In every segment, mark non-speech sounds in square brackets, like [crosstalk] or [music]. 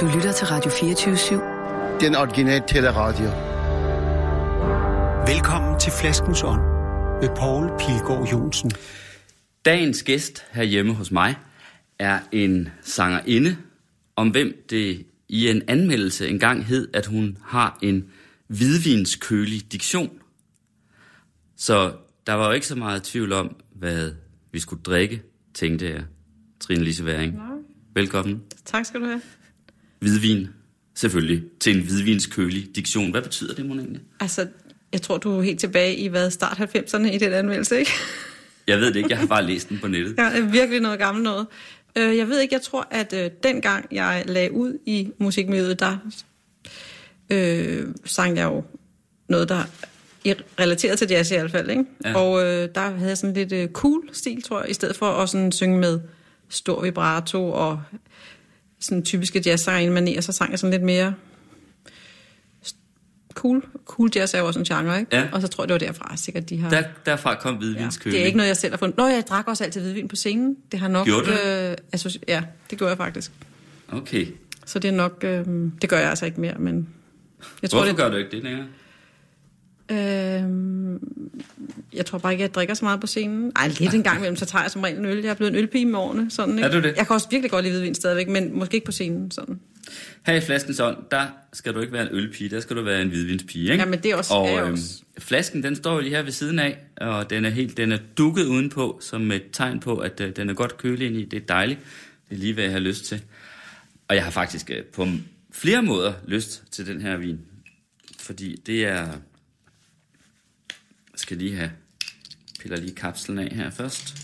Du lytter til Radio 24-7. Den originale teleradio. Velkommen til Flaskens Ånd med Poul Pilgaard Jonsen. Dagens gæst herhjemme hos mig er en sangerinde, om hvem det i en anmeldelse engang hed, at hun har en hvidvinskølig diktion. Så der var jo ikke så meget tvivl om, hvad vi skulle drikke, tænkte jeg. Trine Lise Væring. Velkommen. Tak skal du have. Hvidvin, selvfølgelig, til en hvidvinskølig diktion. Hvad betyder det, mon egentlig? Altså, jeg tror, du er helt tilbage i hvad, start 90'erne i den anmeldelse, ikke? [laughs] Jeg ved det ikke, jeg har bare læst den på nettet. Ja, virkelig noget gammelt noget. Øh, Jeg ved ikke, jeg tror, at øh, dengang jeg lagde ud i musikmiljøet, der øh, sang jeg jo noget, der er relateret til jazz i hvert fald, ikke? Ja. Og øh, der havde jeg sådan lidt øh, cool stil, tror jeg, i stedet for at sådan synge med stor vibrato og sådan typiske jazzsanger manér, så sang jeg sådan lidt mere cool. Cool jazz er jo også en genre, ikke? Ja. Og så tror jeg, det var derfra, sikkert de har... Der, derfra kom Ja, hvidvinskølig. det er ikke noget, jeg selv har fundet. Nå, jeg drak også altid hvidvin på scenen. Det har nok... Gjorde du Øh, associ- ja, det gjorde jeg faktisk. Okay. Så det er nok... Øh, det gør jeg altså ikke mere, men... Jeg tror, Hvorfor det, gør du ikke det længere? Øh, jeg tror bare ikke, jeg drikker så meget på scenen. Ej, lidt en gang imellem, så tager jeg som regel en øl. Jeg er blevet en ølpige med årene. Sådan, ikke? Er du det? Jeg kan også virkelig godt lide hvidvin stadigvæk, men måske ikke på scenen. Sådan. Her i flaskens ånd, der skal du ikke være en ølpige, der skal du være en hvidvinspige, ikke? Jamen, det er også- Og er øhm, også. flasken, den står jo lige her ved siden af, og den er helt, den er dukket udenpå, som et tegn på, at øh, den er godt kølig ind i. Det er dejligt. Det er lige, hvad jeg har lyst til. Og jeg har faktisk øh, på flere måder lyst til den her vin. Fordi det er... Jeg skal lige have... Piller lige kapslen af her først.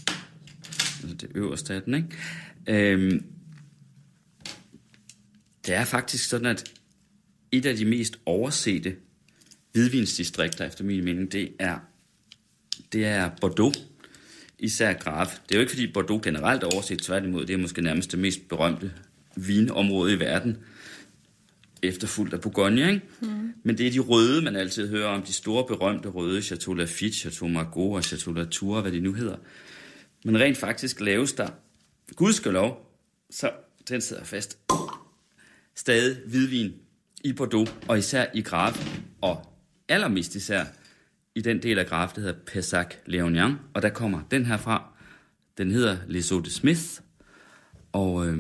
Altså det øverste af den, ikke? Øhm, det er faktisk sådan, at et af de mest oversete hvidvinsdistrikter, efter min mening, det er, det er Bordeaux. Især Graf. Det er jo ikke, fordi Bordeaux generelt er overset, tværtimod. Det er måske nærmest det mest berømte vinområde i verden. Efterfulgt af Bourgogne, ikke? Mm. Men det er de røde, man altid hører om. De store, berømte røde. Chateau Lafite, Chateau Margaux og Chateau Latour, hvad de nu hedder. Men rent faktisk laves der, gudskelov, så den sidder fast, stadig hvidvin i Bordeaux, og især i Graf, og allermest især i den del af Graf, der hedder Pessac Léognan, og der kommer den her fra. Den hedder Les Eaux de Smith, og øh,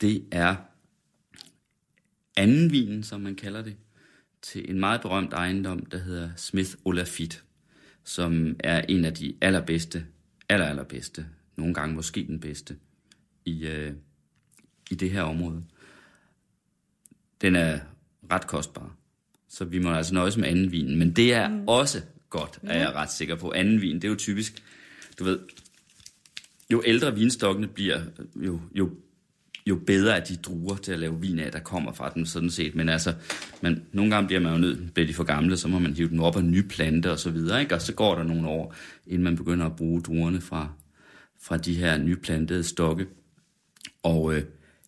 det er anden vinen, som man kalder det, til en meget berømt ejendom, der hedder Smith Olafite, som er en af de allerbedste, aller, allerbedste, nogle gange måske den bedste, i, øh, i det her område. Den er ret kostbar, så vi må altså nøjes med anden vinen. Men det er mm. også godt, er jeg ret sikker på. Anden vin, det er jo typisk, du ved, jo ældre vinstokkene bliver, jo, jo, jo bedre er de druer til at lave vin af, der kommer fra dem sådan set. Men altså, man, nogle gange bliver man jo nødt, bliver de for gamle, så må man hive dem op af nye planter og så videre, ikke? Og så går der nogle år, inden man begynder at bruge druerne fra, fra de her nyplantede stokke. Og øh,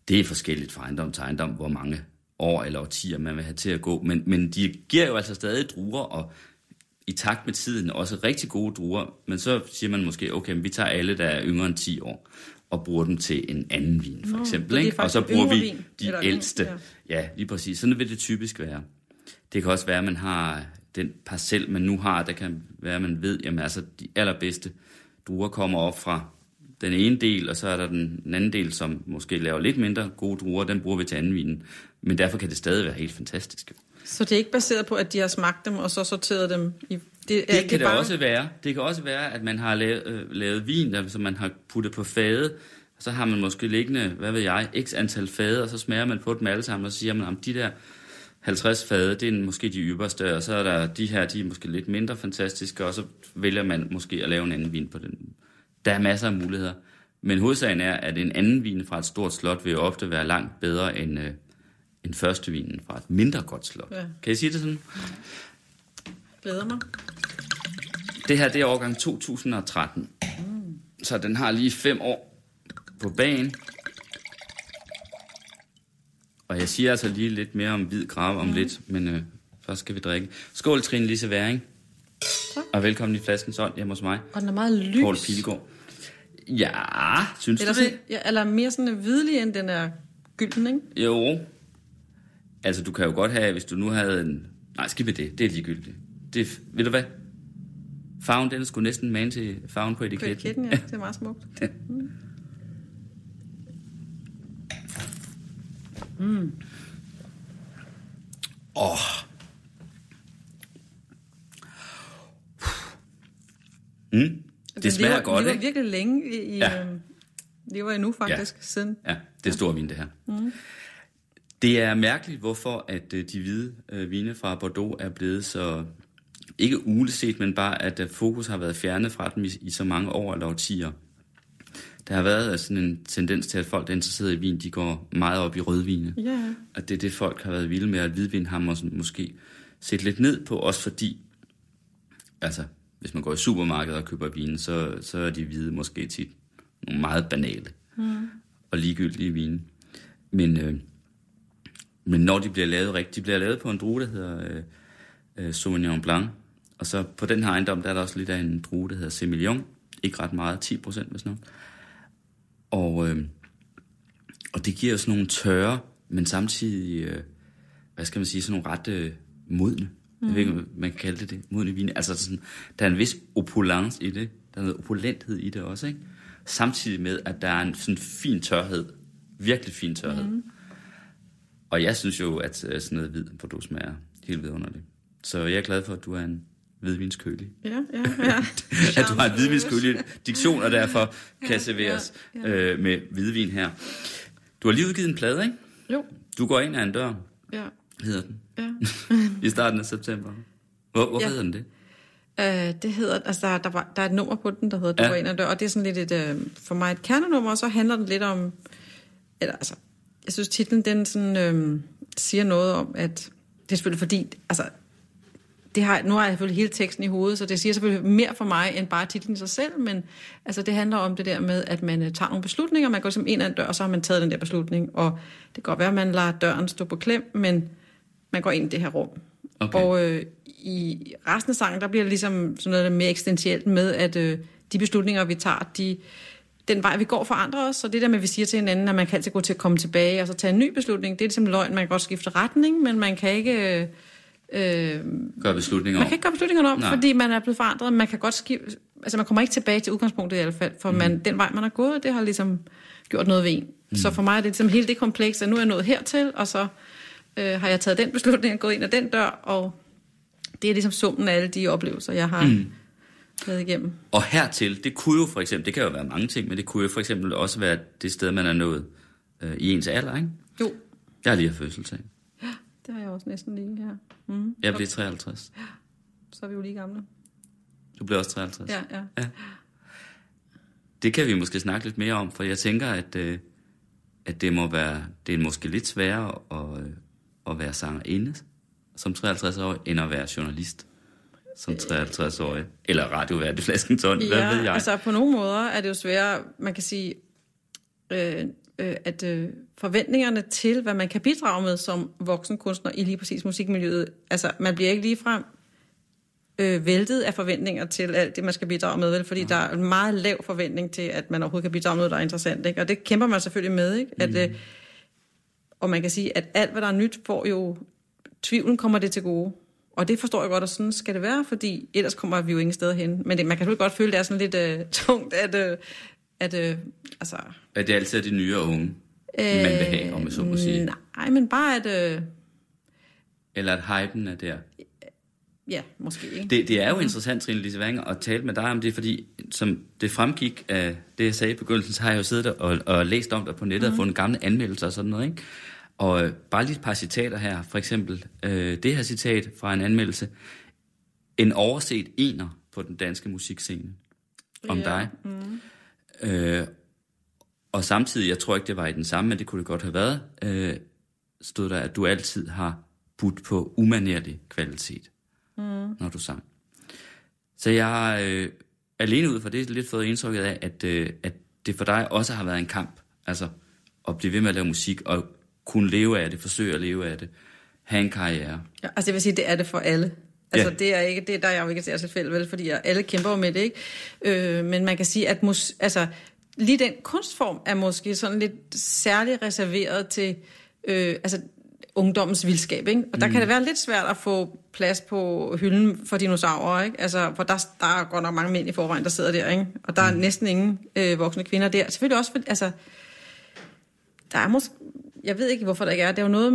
det er forskelligt fra ejendom til ejendom, hvor mange år eller årtier man vil have til at gå. Men, men de giver jo altså stadig druer, og i takt med tiden også rigtig gode druer. Men så siger man måske, okay, men vi tager alle, der er yngre end 10 år, og bruger dem til en anden vin, for Nå, eksempel. ikke? Og så bruger vi vin, de ældste. ja. Ja, lige præcis. Sådan vil det typisk være. Det kan også være, at man har den parcel, man nu har, der kan være, at man ved, jamen altså de allerbedste druer kommer op fra den ene del, og så er der den, den anden del, som måske laver lidt mindre gode druer, den bruger vi til anden vinen. Men derfor kan det stadig være helt fantastisk. Så det er ikke baseret på, at de har smagt dem, og så sorteret dem i... Det, Det kan det bare- også være. Det kan også være, at man har lavet, øh, lavet vin, der, som man har puttet på fade, og så har man måske liggende, hvad ved jeg, x antal fade, og så smager man på dem alle sammen, og så siger man, om de der 50 fade, det er måske de ypperste, og så er der de her, de er måske lidt mindre fantastiske, og så vælger man måske at lave en anden vin på den. Der er masser af muligheder. Men hovedsagen er, at en anden vin fra et stort slot vil jo ofte være langt bedre end, øh, end første vinen fra et mindre godt slot. Ja. Kan I sige det sådan? Glæder mig. Det her, det er årgang 2013. Så den har lige fem år på bagen. Og jeg siger altså lige lidt mere om hvid grav om lidt, men øh, først skal vi drikke. Skål, Trine Lise Væring. Tak. Og velkommen i Flaskens Ånd hjemme hos mig, Og den er meget lys. Poul Pilgaard. Ja, synes Eller, du det? sådan, ja, eller mere sådan hvidlig, end den er gylden, ikke? Jo. Altså, du kan jo godt have, hvis du nu havde en... Nej, skib med det. Det er ligegyldigt. Det, ved du hvad? Farven, den skulle næsten man til farven på På etiketten. etiketten, ja. Det er meget smukt. Åh. Oh. Mm. Det smager lever, godt, lever ikke? virkelig længe i... Ja. ja. lever endnu faktisk, ja. siden. Ja, det er stor vin, det her. Mm. Det er mærkeligt, hvorfor at øh, de hvide øh, vine fra Bordeaux er blevet så, ikke uleset, men bare at øh, fokus har været fjernet fra dem i, i så mange år eller årtier. Der har været øh, sådan en tendens til, at folk, der er interesseret i vin, de går meget op i rødvine. Ja. At det er det, folk har været vilde med, at hvidvin har sådan måske set lidt ned på, også fordi, altså, hvis man går i supermarkedet og køber vin, så, så er de hvide måske tit nogle meget banale mm. og ligegyldige vine. Men, øh, men når de bliver lavet rigtigt, de bliver lavet på en drue, der hedder øh, øh, Sauvignon Blanc, og så på den her ejendom, der er der også lidt af en drue, der hedder Semillon, ikke ret meget, 10 procent hvis noget. Og, øh, og det giver sådan nogle tørre, men samtidig, øh, hvad skal man sige, sådan nogle ret øh, modne. Mm. Jeg ved ikke, om man kan kalde det det, modne vine. Altså sådan, der er en vis opulence i det. Der er noget opulenthed i det også, ikke? Samtidig med, at der er en sådan fin tørhed. Virkelig fin tørhed. Mm. Og jeg synes jo, at øh, sådan noget hvid Bordeaux smager helt vidunderligt. Så jeg er glad for, at du er en hvidvinskølig. Ja, ja, ja. [laughs] at du har en hvidvinskølig diktion, og derfor kan serveres ja, Øh, med hvidvin her. Du har lige udgivet en plade, ikke? Jo, Du går ind ad en dør, ja, hedder den, ja. [laughs] i starten af september. Hvor, hvorfor Ja. hedder den det? Øh, det hedder, altså der, der, var, der er et nummer på den, der hedder Du Ja. ja. var en af dør, og det er sådan lidt et, øh, for mig et kernenummer, og så handler den lidt om, eller altså, jeg synes titlen, den sådan, øh, siger noget om, at det er selvfølgelig fordi, altså, det har, nu har jeg selvfølgelig hele teksten i hovedet, så det siger selvfølgelig mere for mig, end bare titlen i sig selv, men altså, det handler om det der med, at man øh, tager nogle beslutninger, man går som ind ad en dør, og så har man taget den der beslutning, og det kan godt være, at man lader døren stå på klem, men man går ind i det her rum. Okay. Og øh, i resten af sangen, der bliver det ligesom sådan noget mere eksistentielt med, at øh, de beslutninger, vi tager, de, den vej, vi går, forandrer os. Så det der med, at vi siger til hinanden, at man kan altid gå til at komme tilbage og så tage en ny beslutning, det er ligesom løgn. Man kan godt skifte retning, men man kan ikke... Øh, øh, Gør beslutninger man om? kan ikke gøre beslutningerne om, Nej. Nej. fordi man er blevet forandret. Man kan godt skifte... Altså, man kommer ikke tilbage til udgangspunktet i hvert fald, for mm. man, den vej, man har gået, det har ligesom gjort noget ved en. Mm. Så for mig er det ligesom hele det kompleks, at nu er jeg nået hertil, og så øh, har jeg taget den beslutning og gået ind ad den dør, og det er ligesom summen af alle de oplevelser, jeg har mm. været igennem. Og hertil, det kunne jo for eksempel, det kan jo være mange ting, men det kunne jo for eksempel også være det sted, man er nået øh, i ens alder, ikke? Jo, Jeg har lige haft fødselsdag. Det har jeg også næsten lige her. Mm. Jeg bliver 53. Så er vi jo lige gamle. Du bliver også 53. Ja, ja. Det kan vi måske snakke lidt mere om, for jeg tænker, at, øh, at det må være, det er måske lidt sværere at, øh, at være sangerinde som 53-årig, end at være journalist som 53-årig. Eller radiovært i Flaskenton, hvad ved jeg? altså på nogle måder er det jo svært, man kan sige, øh, øh, at øh, forventningerne til, hvad man kan bidrage med som voksen kunstner i lige præcis musikmiljøet, altså man bliver ikke ligefrem øh, væltet af forventninger til alt det, man skal bidrage med, vel? fordi der er en meget lav forventning til, at man overhovedet kan bidrage med noget, der er interessant. Ikke? Og det kæmper man selvfølgelig med. Ikke? At, Mm. øh, og man kan sige, at alt, hvad der er nyt, får jo tvivlen kommer det til gode. Og det forstår jeg godt, og sådan skal det være, fordi ellers kommer vi jo ingen steder hen. Men det, man kan selvfølgelig godt føle, det er sådan lidt øh, [laughs] tungt, at, øh, at øh, altså, At det altid er de nye og unge, man vil have, om jeg så må sige. Nej, men bare at... Øh, Eller at hypen er der. ja, måske ikke. Det, det er jo interessant, Trine Lise Wanger, at tale med dig om det, fordi som det fremgik af det, jeg sagde i begyndelsen, så har jeg jo siddet og, og læst om det på nettet mm. og fundet gamle anmeldelser og sådan noget. Ikke? Og øh, bare lige et par citater her. For eksempel øh, det her citat fra en anmeldelse. En overset ener på den danske musikscene om Ja, dig. Mm. Øh, og samtidig, jeg tror ikke, det var i den samme, men det kunne det godt have været, øh, stod der, at du altid har budt på umanerlig kvalitet, mm. når du sang. Så jeg har øh, alene ud fra det lidt fået indtrykket af, at, øh, at det for dig også har været en kamp. Altså at blive ved med at lave musik og kunne leve af det, forsøge at leve af det, have en karriere. Ja, altså jeg vil sige, det er det for alle. Altså Ja. det er ikke, det der er jeg jo ikke særligt felt, vel, fordi jeg, alle kæmper jo med det, ikke? Øh, men man kan sige, at mus, altså, lige den kunstform er måske sådan lidt særligt reserveret til øh, altså ungdommens vildskab, ikke? Og der mm. kan det være lidt svært at få plads på hylden for dinosaurer, ikke? Altså, for der, der er godt nok mange mænd i forvejen, der sidder der, ikke? Og der er næsten ingen øh, voksne kvinder der. Selvfølgelig også, for, altså, der er måske, jeg ved ikke, hvorfor der ikke er, det er jo noget,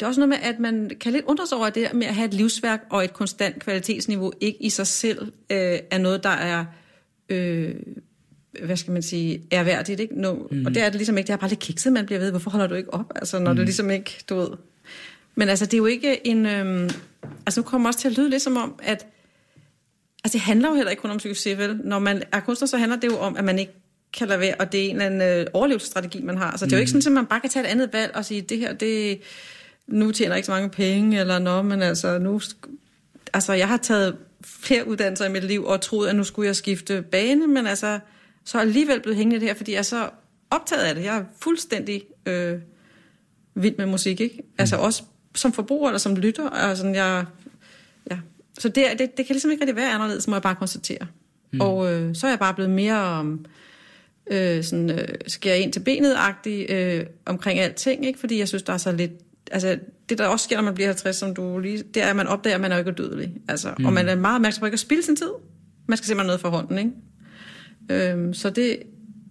det er også noget med, at man kan lidt undre sig over det med at have et livsværk og et konstant kvalitetsniveau, ikke i sig selv øh, er noget, der er, øh, hvad skal man sige, erhverdigt, ikke? No, mm. Og det er det ligesom ikke, det er bare lidt kikset, man bliver ved, hvorfor holder du ikke op, altså når mm. det ligesom ikke, du ved. Men altså, det er jo ikke en, øh, altså nu kommer også til at lyde lidt som om, at, altså det handler jo heller ikke kun om succes, vel? Når man er kunstner, så handler det jo om, at man ikke kan lade være, og det er en eller anden øh, overlevelsesstrategi, man har. Så det er jo ikke sådan, at man bare kan tage et andet valg og sige, det her, det, nu tjener jeg ikke så mange penge, eller noget, men altså nu... Altså, jeg har taget flere uddannelser i mit liv, og troet, at nu skulle jeg skifte bane, men altså, så er jeg alligevel blevet hængende det her, fordi jeg er så optaget af det. Jeg er fuldstændig øh, vild med musik, ikke? Altså også som forbruger eller som lytter, og sådan, jeg... Ja. Så det, det, det kan ligesom ikke rigtig være anderledes, må jeg bare konstatere. Mm. Og øh, så er jeg bare blevet mere... Øh, sådan, øh, skære ind til benet øh, omkring alting, ikke? fordi jeg synes, der er så lidt altså, det der også sker, når man bliver 50, som du lige, det er, at man opdager, at man er jo ikke dødelig. Altså, mm. Og man er meget opmærksom på ikke at spille sin tid. Man skal simpelthen noget for hånden, ikke? Øhm, så det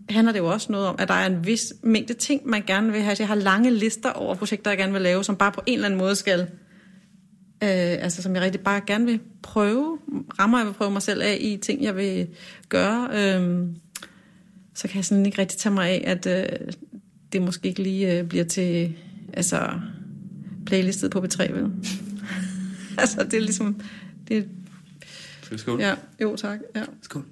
handler det jo også noget om, at der er en vis mængde ting, man gerne vil have. Jeg har lange lister over projekter, jeg gerne vil lave, som bare på en eller anden måde skal, øh, altså som jeg rigtig bare gerne vil prøve, rammer jeg vil prøve mig selv af i ting, jeg vil gøre. Øhm, så kan jeg sådan ikke rigtig tage mig af, at øh, det måske ikke lige øh, bliver til, altså playlistet på B3, vel? [laughs] altså, det er ligesom... Det, Skål. Ja, jo tak. Ja. Skål.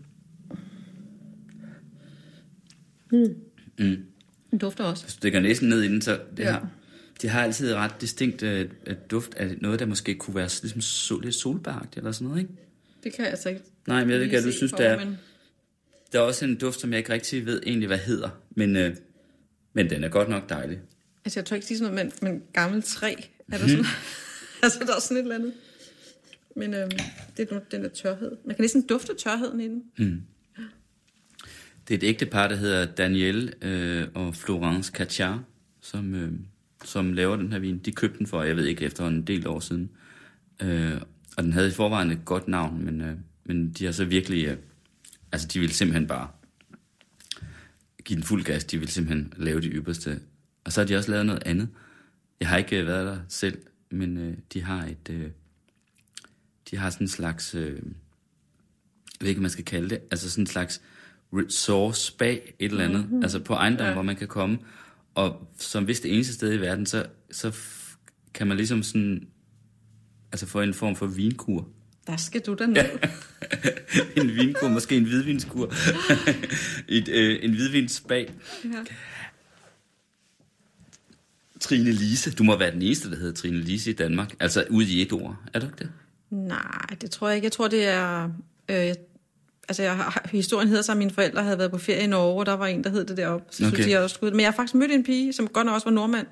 Mm. Mm. Den dufter også. Hvis du stikker næsen ned i den, så det, Ja. har, det har altid ret distinkt uh, duft af noget, der måske kunne være ligesom sol, lidt solbæragtigt eller sådan noget, ikke? Det kan jeg altså ikke Nej, men jeg ved ikke, du synes, for det er. men Der er også en duft, som jeg ikke rigtig ved egentlig, hvad hedder. Men, uh, men den er godt nok dejlig. Altså, jeg tror ikke sige sådan noget, men, men gammel træ. Er der sådan? [laughs] altså, der er sådan et eller andet. Men øhm, det er den der tørhed. Man kan næsten dufte tørheden i den. Det er et ægte par, der hedder Daniel øh, og Florence Cachar, som, øh, som laver den her vin. De købte den for, jeg ved ikke, efter en del år siden. Øh, og den havde i forvejen et godt navn, men, øh, men de har så virkelig... Øh, altså, de ville simpelthen bare give den fuld gas. De ville simpelthen lave det ypperste. Og så har de også lavet noget andet. Jeg har ikke øh, været der selv, men øh, de har et... Øh, de har sådan en slags... Øh, jeg ved ikke, hvad man skal kalde det. Altså sådan en slags resort spa, et eller andet. Mm-hmm. Altså på ejendom, ja. hvor man kan komme. Og som hvis det eneste sted i verden, så, så kan man ligesom sådan... Altså få en form for vinkur. Der skal du da ned. [laughs] en vinkur, måske en hvidvinskur. [laughs] Et, øh, en hvidvinsspa. Ja. Trine Lise. Du må være den eneste, der hedder Trine Lise i Danmark. Altså ude i et ord. Er du ikke det? Nej, det tror jeg ikke. Jeg tror, det er... Øh, altså, jeg har, historien hedder så, at mine forældre havde været på ferie i Norge, og der var en, der hed det deroppe. Så okay. Synes jeg også skulle. Men jeg har faktisk mødt en pige, som godt nok også var nordmand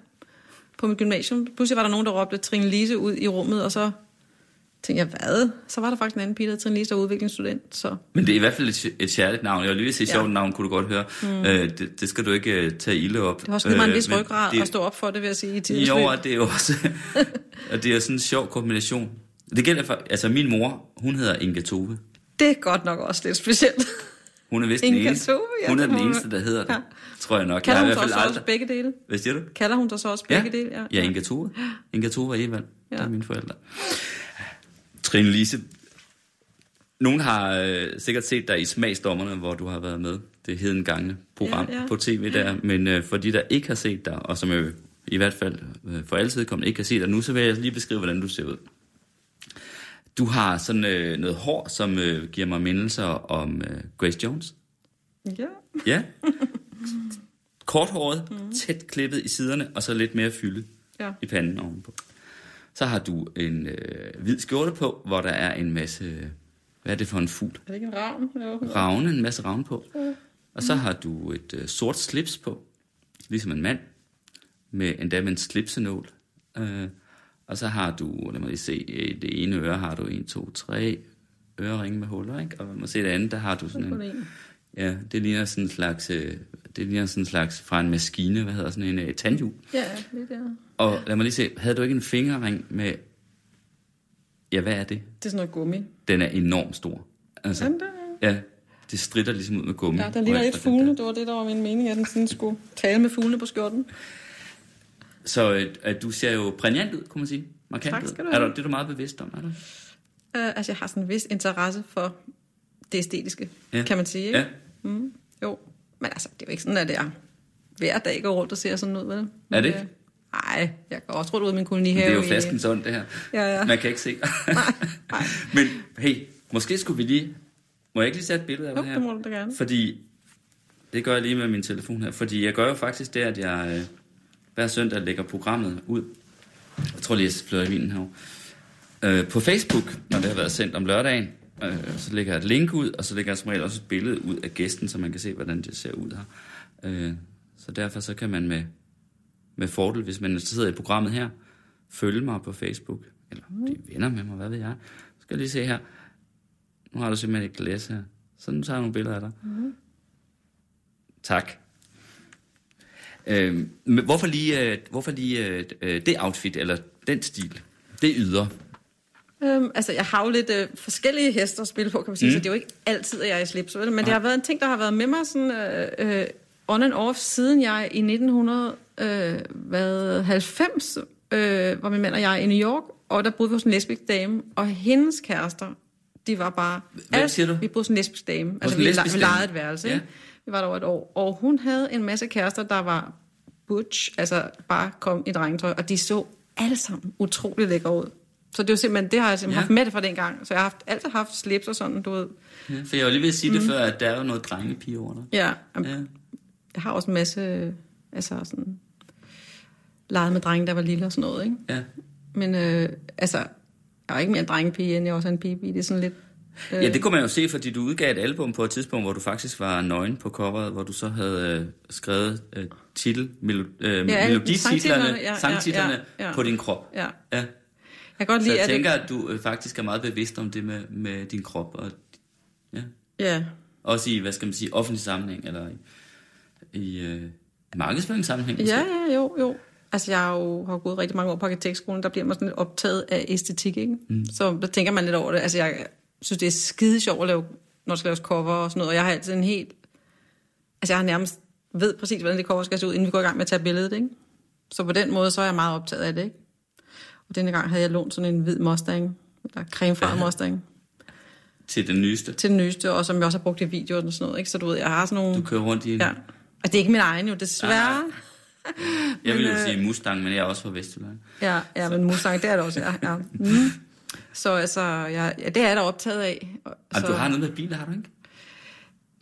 på mit gymnasium. Pludselig var der nogen, der råbte Trine Lise ud i rummet, og så tænkte jeg, hvad? Så var der faktisk en anden pige, der Trine Lise, der udviklingsstudent. Så Men det er i hvert fald et, et særligt navn. Jeg vil lige sige Ja. sjovt navn, kunne du godt høre. Mm. Øh, det, det skal du ikke øh, tage ilde op. det har også givet mig en vis Øh, ryggrad det- at stå op for det, vil jeg sige, i tidens Jo, og det er også... [laughs] og det er sådan en sjov kombination. Det gælder for... Altså, min mor, hun hedder Inga Tove. Det er godt nok også lidt specielt. Hun er vist den Inga eneste. Tove, ja, hun er den eneste, der hedder det. Ja. Tror jeg nok. Kalder jeg hun sig hvert fald også, også begge dele? Hvad siger du? Kalder hun sig så også begge dele? Ja, ja Inga Tove. Inga Tove og Evald. Ja. Ja. Det er mine forældre. Trine Lise. Nogen har øh, sikkert set dig i Smagsdommerne, hvor du har været med. Det heden gange program Ja, ja. på tv der. Men øh, for de, der ikke har set dig, og som jo i hvert fald øh, for altid kommer ikke har set dig nu, så vil jeg lige beskrive, hvordan du ser ud. Du har sådan øh, noget hår, som øh, giver mig mindelser om øh, Grace Jones. ja. Ja. [laughs] Korthåret, mm. tæt klippet i siderne, og så lidt mere fylde Ja. i panden ovenpå. Så har du en øh, hvid skjorte på, hvor der er en masse... Hvad er det for en fugl? Er det ikke en ravn? Jo. Ravne, en masse ravne på. Og så har du et øh, sort slips på, ligesom en mand, med endda med en slipsenål. Øh, og så har du, lad mig lige se, i det ene øre har du en, to, tre øreringe med huller, ikke? Og lad mig se det andet, der har du sådan en. Ja, det ligner sådan en slags, øh, det ligner sådan en slags fra en maskine, hvad hedder sådan en uh, tandhjul. Ja, det der. Og lad mig lige se, havde du ikke en fingerring med, ja, hvad er det? Det er sådan noget gummi. Den er enormt stor. Altså, Den der. ja, det stritter ligesom ud med gummi. Ja, der ligner lidt der. Det var det, der var min mening, at den sådan skulle tale med fuglene på skjorten. Så øh, at du ser jo prægnant ud, kunne man sige. Markant Tak skal du Er have. du, det er du meget bevidst om, er du? Uh, altså, jeg har sådan en vis interesse for det æstetiske, ja. kan man sige. Ikke? Ja. Mm, jo, men altså, det er jo ikke sådan, at jeg hver dag går rundt og ser sådan ud, vel? Er det Men, ikke? øh, Nej, jeg går også rundt ud i min Men kolonihave. det er jo flaskens ånd, det her. Ja, ja. Man kan ikke se. [laughs] Nej, nej. [laughs] Men hey, måske skulle vi lige... Må jeg ikke lige sætte et billede af Jo, det her? det må du da gerne. Fordi, det gør jeg lige med min telefon her, fordi jeg gør jo faktisk det, at jeg øh, hver søndag lægger programmet ud. Jeg tror lige, jeg flytter i vinen herovre. Øh, på Facebook, når det har været sendt om lørdagen, øh, så lægger jeg et link ud, og så lægger jeg som regel også et billede ud af gæsten, så man kan se, hvordan det ser ud her. Øh, så derfor så kan man med, med fordel, hvis man sidder i programmet her, følge mig på Facebook, eller de venner med mig, hvad ved jeg. Så skal jeg lige se her. Nu har du simpelthen et glas her. Så nu tager jeg nogle billeder af dig. Mm. Tak. Øh, men hvorfor lige, øh, hvorfor lige øh, øh, det outfit, eller den stil? Det yder. Øhm, altså, jeg har jo lidt øh, forskellige hester at spille på, kan man sige, mm. så det er jo ikke altid, at jeg er i slips, vel? men det har været en ting, der har været med mig sådan, øh, øh, on and off, siden jeg i 1990 øh, var min mand og jeg i New York, og der boede vi hos en lesbisk dame, og hendes kærester, de var bare... Hvem siger du? Vi boede hos en lesbisk dame. Altså, vi, lesbisk vi lejede et værelse, Ja. ikke? Vi var der over et år, og hun havde en masse kærester, der var butch, altså bare kom i drengetøj, og de så alle sammen utrolig lækre ud. Så det er jo simpelthen, det har jeg simpelthen Ja. ja. haft med det fra den gang. Så jeg har haft, altid haft slips og sådan, du ved. Ja, for jeg var lige ved at sige mm. det før, at der er jo noget drengepige over dig. Ja, Ja. jeg har også en masse, altså sådan, leget med drenge, der var lille og sådan noget, ikke? Ja. Men øh, altså, jeg er ikke mere en drengepige, end jeg også er en pige. Det er sådan lidt... Øh, ja, det kunne man jo se, fordi du udgav et album på et tidspunkt, hvor du faktisk var nøgen på coveret, hvor du så havde øh, skrevet øh, titel, melo, øh, Ja, melodititlerne, sangtitlerne, ja, ja, sangtitlerne ja, ja. på din krop. Ja. Ja. Jeg kan godt Så lide, jeg at tænker, at du øh, faktisk er meget bevidst om det med, med din krop, og ja. ja, også i, hvad skal man sige, offentlig sammenhæng, eller i, i øh, markedsføringssammenhæng. Ja, ja, jo, jo. Altså, jeg har jo har gået rigtig mange år på arkitektskolen, der bliver man sådan lidt optaget af æstetik, ikke? Mm. Så der tænker man lidt over det. Altså, jeg synes, det er skide sjovt at lave, når der skal laves cover og sådan noget, og jeg har altid en helt... Altså, jeg har nærmest ved præcis, hvordan det cover skal se ud, inden vi går i gang med at tage billedet, ikke? Så på den måde, så er jeg meget optaget af det, ikke? Og denne gang havde jeg lånt sådan en hvid Mustang, eller cremefarvet Mustang, Til den nyeste. til den nyeste, og som jeg også har brugt i videoer og sådan noget, ikke? Så du ved, jeg har sådan nogle... Du kører rundt i en... Ja. Og det er ikke min egen jo, desværre. [laughs] jeg vil jo øh, sige Mustang, men jeg er også fra Vestjylland. Ja, ja men Mustang, det er det også, ja. ja. [laughs] Mm. Så altså, ja, ja, det er jeg da optaget af. Og- så, du har noget med biler, har du ikke?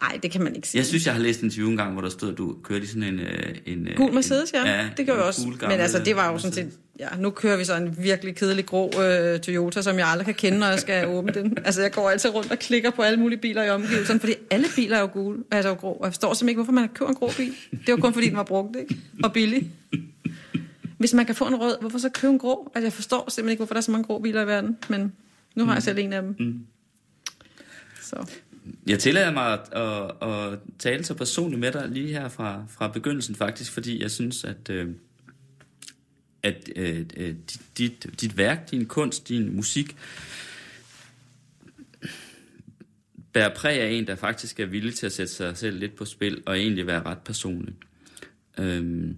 Nej, det kan man ikke sige. Jeg synes, jeg har læst en interview en gang, hvor der stod, at du kørte i sådan en... øh, en øh, Gul Mercedes, en, ja. det gør en jeg også. cool Men altså, det var jo øh, sådan set... Ja, nu kører vi så en virkelig kedelig grå øh, Toyota, som jeg aldrig kan kende, når jeg skal åbne den. [laughs] Altså, jeg går altid rundt og klikker på alle mulige biler i omgivelserne, fordi alle biler er jo gule, altså jo grå. Og jeg forstår simpelthen ikke, hvorfor man køber en grå bil. Det jo kun fordi, den var brugt, ikke? Og billig. Hvis man kan få en rød, hvorfor så købe en grå? Altså, jeg forstår simpelthen ikke, hvorfor der er så mange grå biler i verden, men nu har jeg selv en af dem. Mm. Så. Jeg tillader mig at, at, at tale så personligt med dig lige her fra, fra begyndelsen faktisk, fordi jeg synes, at, øh, at øh, øh dit, dit, værk, din kunst, din musik bærer præg af en, der faktisk er villig til at sætte sig selv lidt på spil og egentlig være ret personlig. Øh,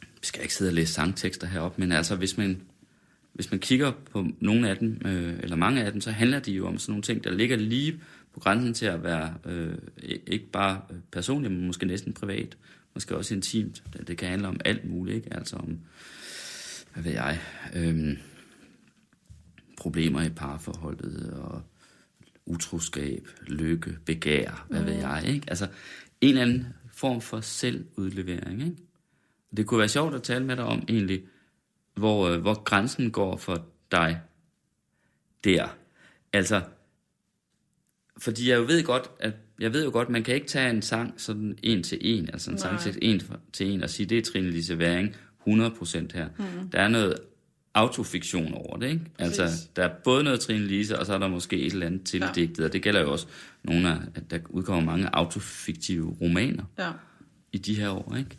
vi skal ikke sidde og læse sangtekster heroppe, men altså hvis man, hvis man kigger på nogle af dem, øh, eller mange af dem, så handler de jo om sådan nogle ting, der ligger lige på grænsen til at være øh, ikke bare personligt, men måske næsten privat, måske også intimt. Det, det kan handle om alt muligt, ikke? Altså om, hvad ved jeg, øh, problemer i parforholdet, og utroskab, lykke, begær, hvad ved jeg, ikke? Altså en eller anden form for selvudlevering, ikke? Det kunne være sjovt at tale med dig om egentlig, hvor, øh, hvor grænsen går for dig der. Altså, fordi jeg jo ved godt, at jeg ved jo godt, man kan ikke tage en sang sådan en til en, altså en Nej. sang til en til en og sige, det er Trine Lise Væring 100% her. Mm. Der er noget autofiktion over det, ikke? Altså, Præcis. der er både noget Trine Lise, og så er der måske et eller andet tildigtet, og det gælder jo også nogle af, at der udkommer mange autofiktive romaner Ja. i de her år, ikke?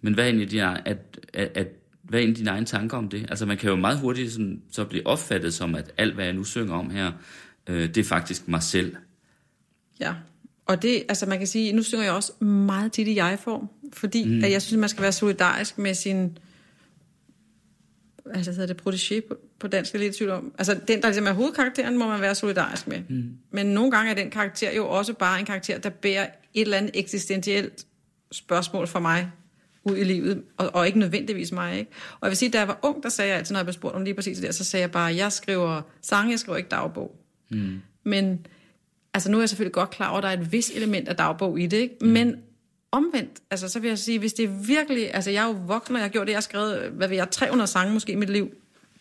Men hvad er egentlig dine, at, at, at, hvad er egentlig dine egne tanker om det? Altså, man kan jo meget hurtigt sådan, så blive opfattet som, at alt, hvad jeg nu synger om her, øh, det er faktisk mig selv. Ja, og det, altså man kan sige, nu synger jeg også meget tit i jeg-form, fordi mm. at jeg synes, man skal være solidarisk med sin, altså hedder det, protégé på, på dansk, er lidt tvivl om. Altså den, der ligesom er hovedkarakteren, må man være solidarisk med. Mm. Men nogle gange er den karakter jo også bare en karakter, der bærer et eller andet eksistentielt spørgsmål for mig ud i livet, og, og ikke nødvendigvis mig. Ikke? Og jeg vil sige, da jeg var ung, der sagde jeg altid, når jeg blev spurgt om lige præcis det så sagde jeg bare, jeg skriver sange, jeg skriver ikke dagbog. Mm. Men altså nu er jeg selvfølgelig godt klar over, at der er et vis element af dagbog i det, ikke? Mm. men omvendt, altså så vil jeg sige, hvis det er virkelig, altså jeg er jo voksen, og jeg har gjort det, jeg har skrevet, hvad ved jeg, 300 sange måske i mit liv,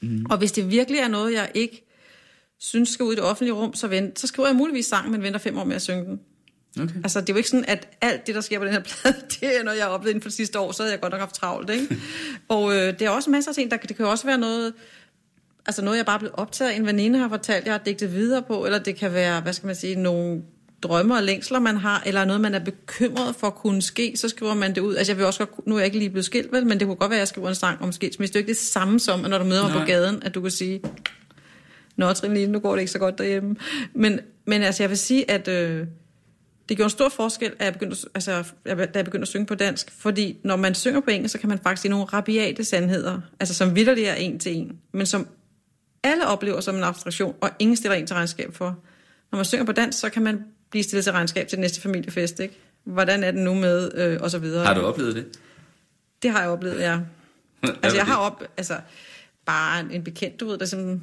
mm. og hvis det virkelig er noget, jeg ikke synes skal ud i det offentlige rum, så, vent, så skriver jeg muligvis sang, men venter fem år med at synge den. Okay. Altså, det er jo ikke sådan, at alt det, der sker på den her [laughs] plade, det er noget, jeg har oplevet inden for sidste år, så havde jeg godt nok haft travlt, ikke? [laughs] og øh, det er også masser af ting, der, det kan jo også være noget, altså noget, jeg bare er blevet optaget af, en veninde har fortalt, jeg har digtet videre på, eller det kan være, hvad skal man sige, nogle drømme og længsler, man har, eller noget, man er bekymret for at kunne ske, så skriver man det ud. Altså, jeg vil også godt, nu er jeg ikke lige blevet skilt, vel, men det kunne godt være, at jeg skriver en sang om skilsmisse. Det er jo ikke det samme som, når du møder mig på gaden, at du kan sige, Nå, Trine, nu går det ikke så godt derhjemme. Men, men altså, jeg vil sige, at øh, det gjorde en stor forskel, at jeg begyndte, altså, da jeg begyndte at synge på dansk. Fordi når man synger på engelsk, så kan man faktisk sige nogle rabiate sandheder, altså som vidderligt er en til en, men som alle oplever som en abstraktion, og ingen stiller en til regnskab for. Når man synger på dansk, så kan man blive stillet til regnskab til den næste familiefest, ikke? Hvordan er det nu med, øh, og så videre. Har du oplevet det? Det har jeg oplevet, ja. [laughs] Altså, jeg har op, altså, bare en, en bekendt, du ved, der sådan,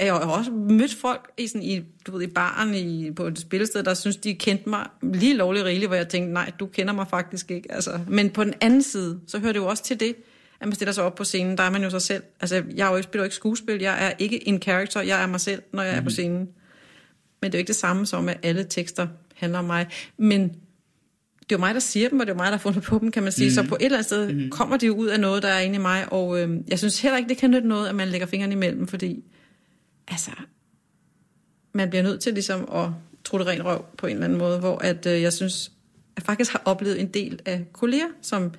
jeg har også mødt folk i, sådan, i, du ved, i baren i, på et spillested, der synes, de kendte mig lige lovligt rigeligt, hvor jeg tænkte, nej, du kender mig faktisk ikke. Altså, men på den anden side, så hører det jo også til det, at man stiller sig op på scenen, der er man jo sig selv. Altså, jeg er jo spiller jo ikke skuespil, jeg er ikke en character, jeg er mig selv, når jeg mm. er på scenen. Men det er jo ikke det samme som, at alle tekster handler om mig. Men det er jo mig, der siger dem, og det er jo mig, der har fundet på dem, kan man sige. Mm. Så på et eller andet sted mm. kommer det jo ud af noget, der er inde i mig, og øh, jeg synes heller ikke, det kan nytte noget, at man lægger fingrene imellem, fordi altså, man bliver nødt til ligesom at tro det ren røv på en eller anden måde, hvor at, øh, jeg synes, jeg faktisk har oplevet en del af kolleger, som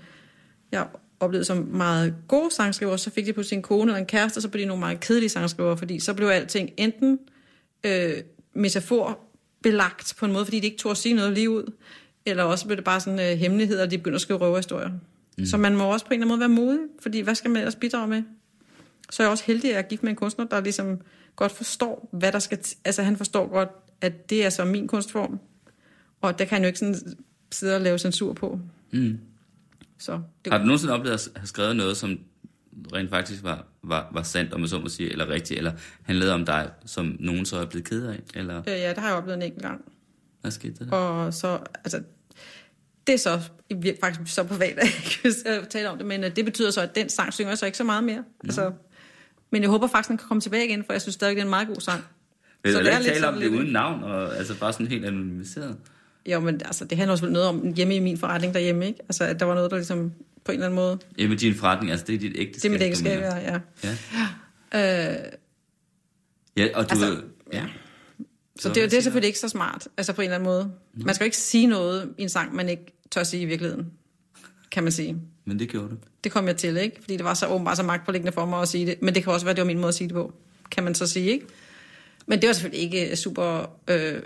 jeg oplevede som meget gode sangskriver, så fik de på sin kone eller en kæreste, så blev de nogle meget kedelige sangskriver, fordi så blev alting enten øh, metafor belagt på en måde, fordi de ikke tog at sige noget lige ud, eller også blev det bare sådan øh, hemmeligheder, og de begyndte at skrive røverhistorier. Mm. Så man må også på en eller anden måde være modig, fordi hvad skal man ellers bidrage med? Så er jeg også heldig, at jeg gift med en kunstner, der ligesom godt forstår, hvad der skal... T- altså han forstår godt, at det er så min kunstform, og der kan han jo ikke sådan sidde og lave censur på. Mm. Så det, Har du nogensinde oplevet at have skrevet noget, som rent faktisk var, var, var sandt, om man så må sige, eller rigtigt, eller handlede om dig, som nogen så er blevet ked af? Eller øh, ja, det har jeg oplevet en enkelt gang. hvad skete der? Og så, altså, det er så faktisk så privat, [laughs] at jeg øh, tale om det, men øh, det betyder så, at den sang synger så ikke så meget mere. Altså, men jeg håber faktisk, den kan komme tilbage igen, for jeg synes stadig, det er en meget god sang. Vil så det er ikke tale om det lidt- uden navn, og altså bare sådan helt anonymiseret? Jo, men altså, det handler også noget om hjemme i min forretning derhjemme, ikke? Altså, at der var noget, der ligesom på en eller anden måde... Ja, med din forretning, altså det er dit ægteskab. Det er mit ægteskab, ja. ja. Ja. Øh, ja, og du... Altså, ja. Så det, det er selvfølgelig ikke så smart, altså på en eller anden måde. Man skal jo ikke sige noget i en sang, man ikke tør sige i virkeligheden, kan man sige. Men det gjorde du. Det kom jeg til, ikke? Fordi det var så åbenbart så magtpålæggende for mig at sige det. Men det kan også være, det var min måde at sige det på, kan man så sige, ikke? Men det var selvfølgelig ikke super... Øh,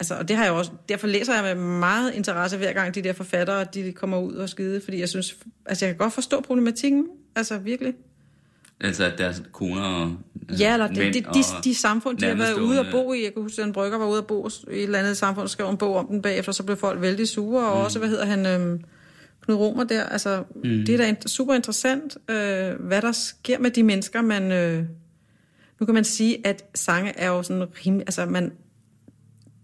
altså, og det har jeg også, derfor læser jeg med meget interesse hver gang de der forfattere, de kommer ud og skide, fordi jeg synes, altså jeg kan godt forstå problematikken, altså virkelig. Altså at deres koner og øh, Ja, eller det, det, de, og de samfund, de har været ude nærmestående- bo i. Jeg kan huske, at en brygger var ude at bo i et eller andet samfund, og skrev en bog om den bagefter, så blev folk vældig sure, og mm. også, hvad hedder han, øhm, Knud Romer der. Altså, mm. det er da super interessant, øh, hvad der sker med de mennesker, man... Øh, nu kan man sige, at sange er jo sådan rimelig... Altså, man,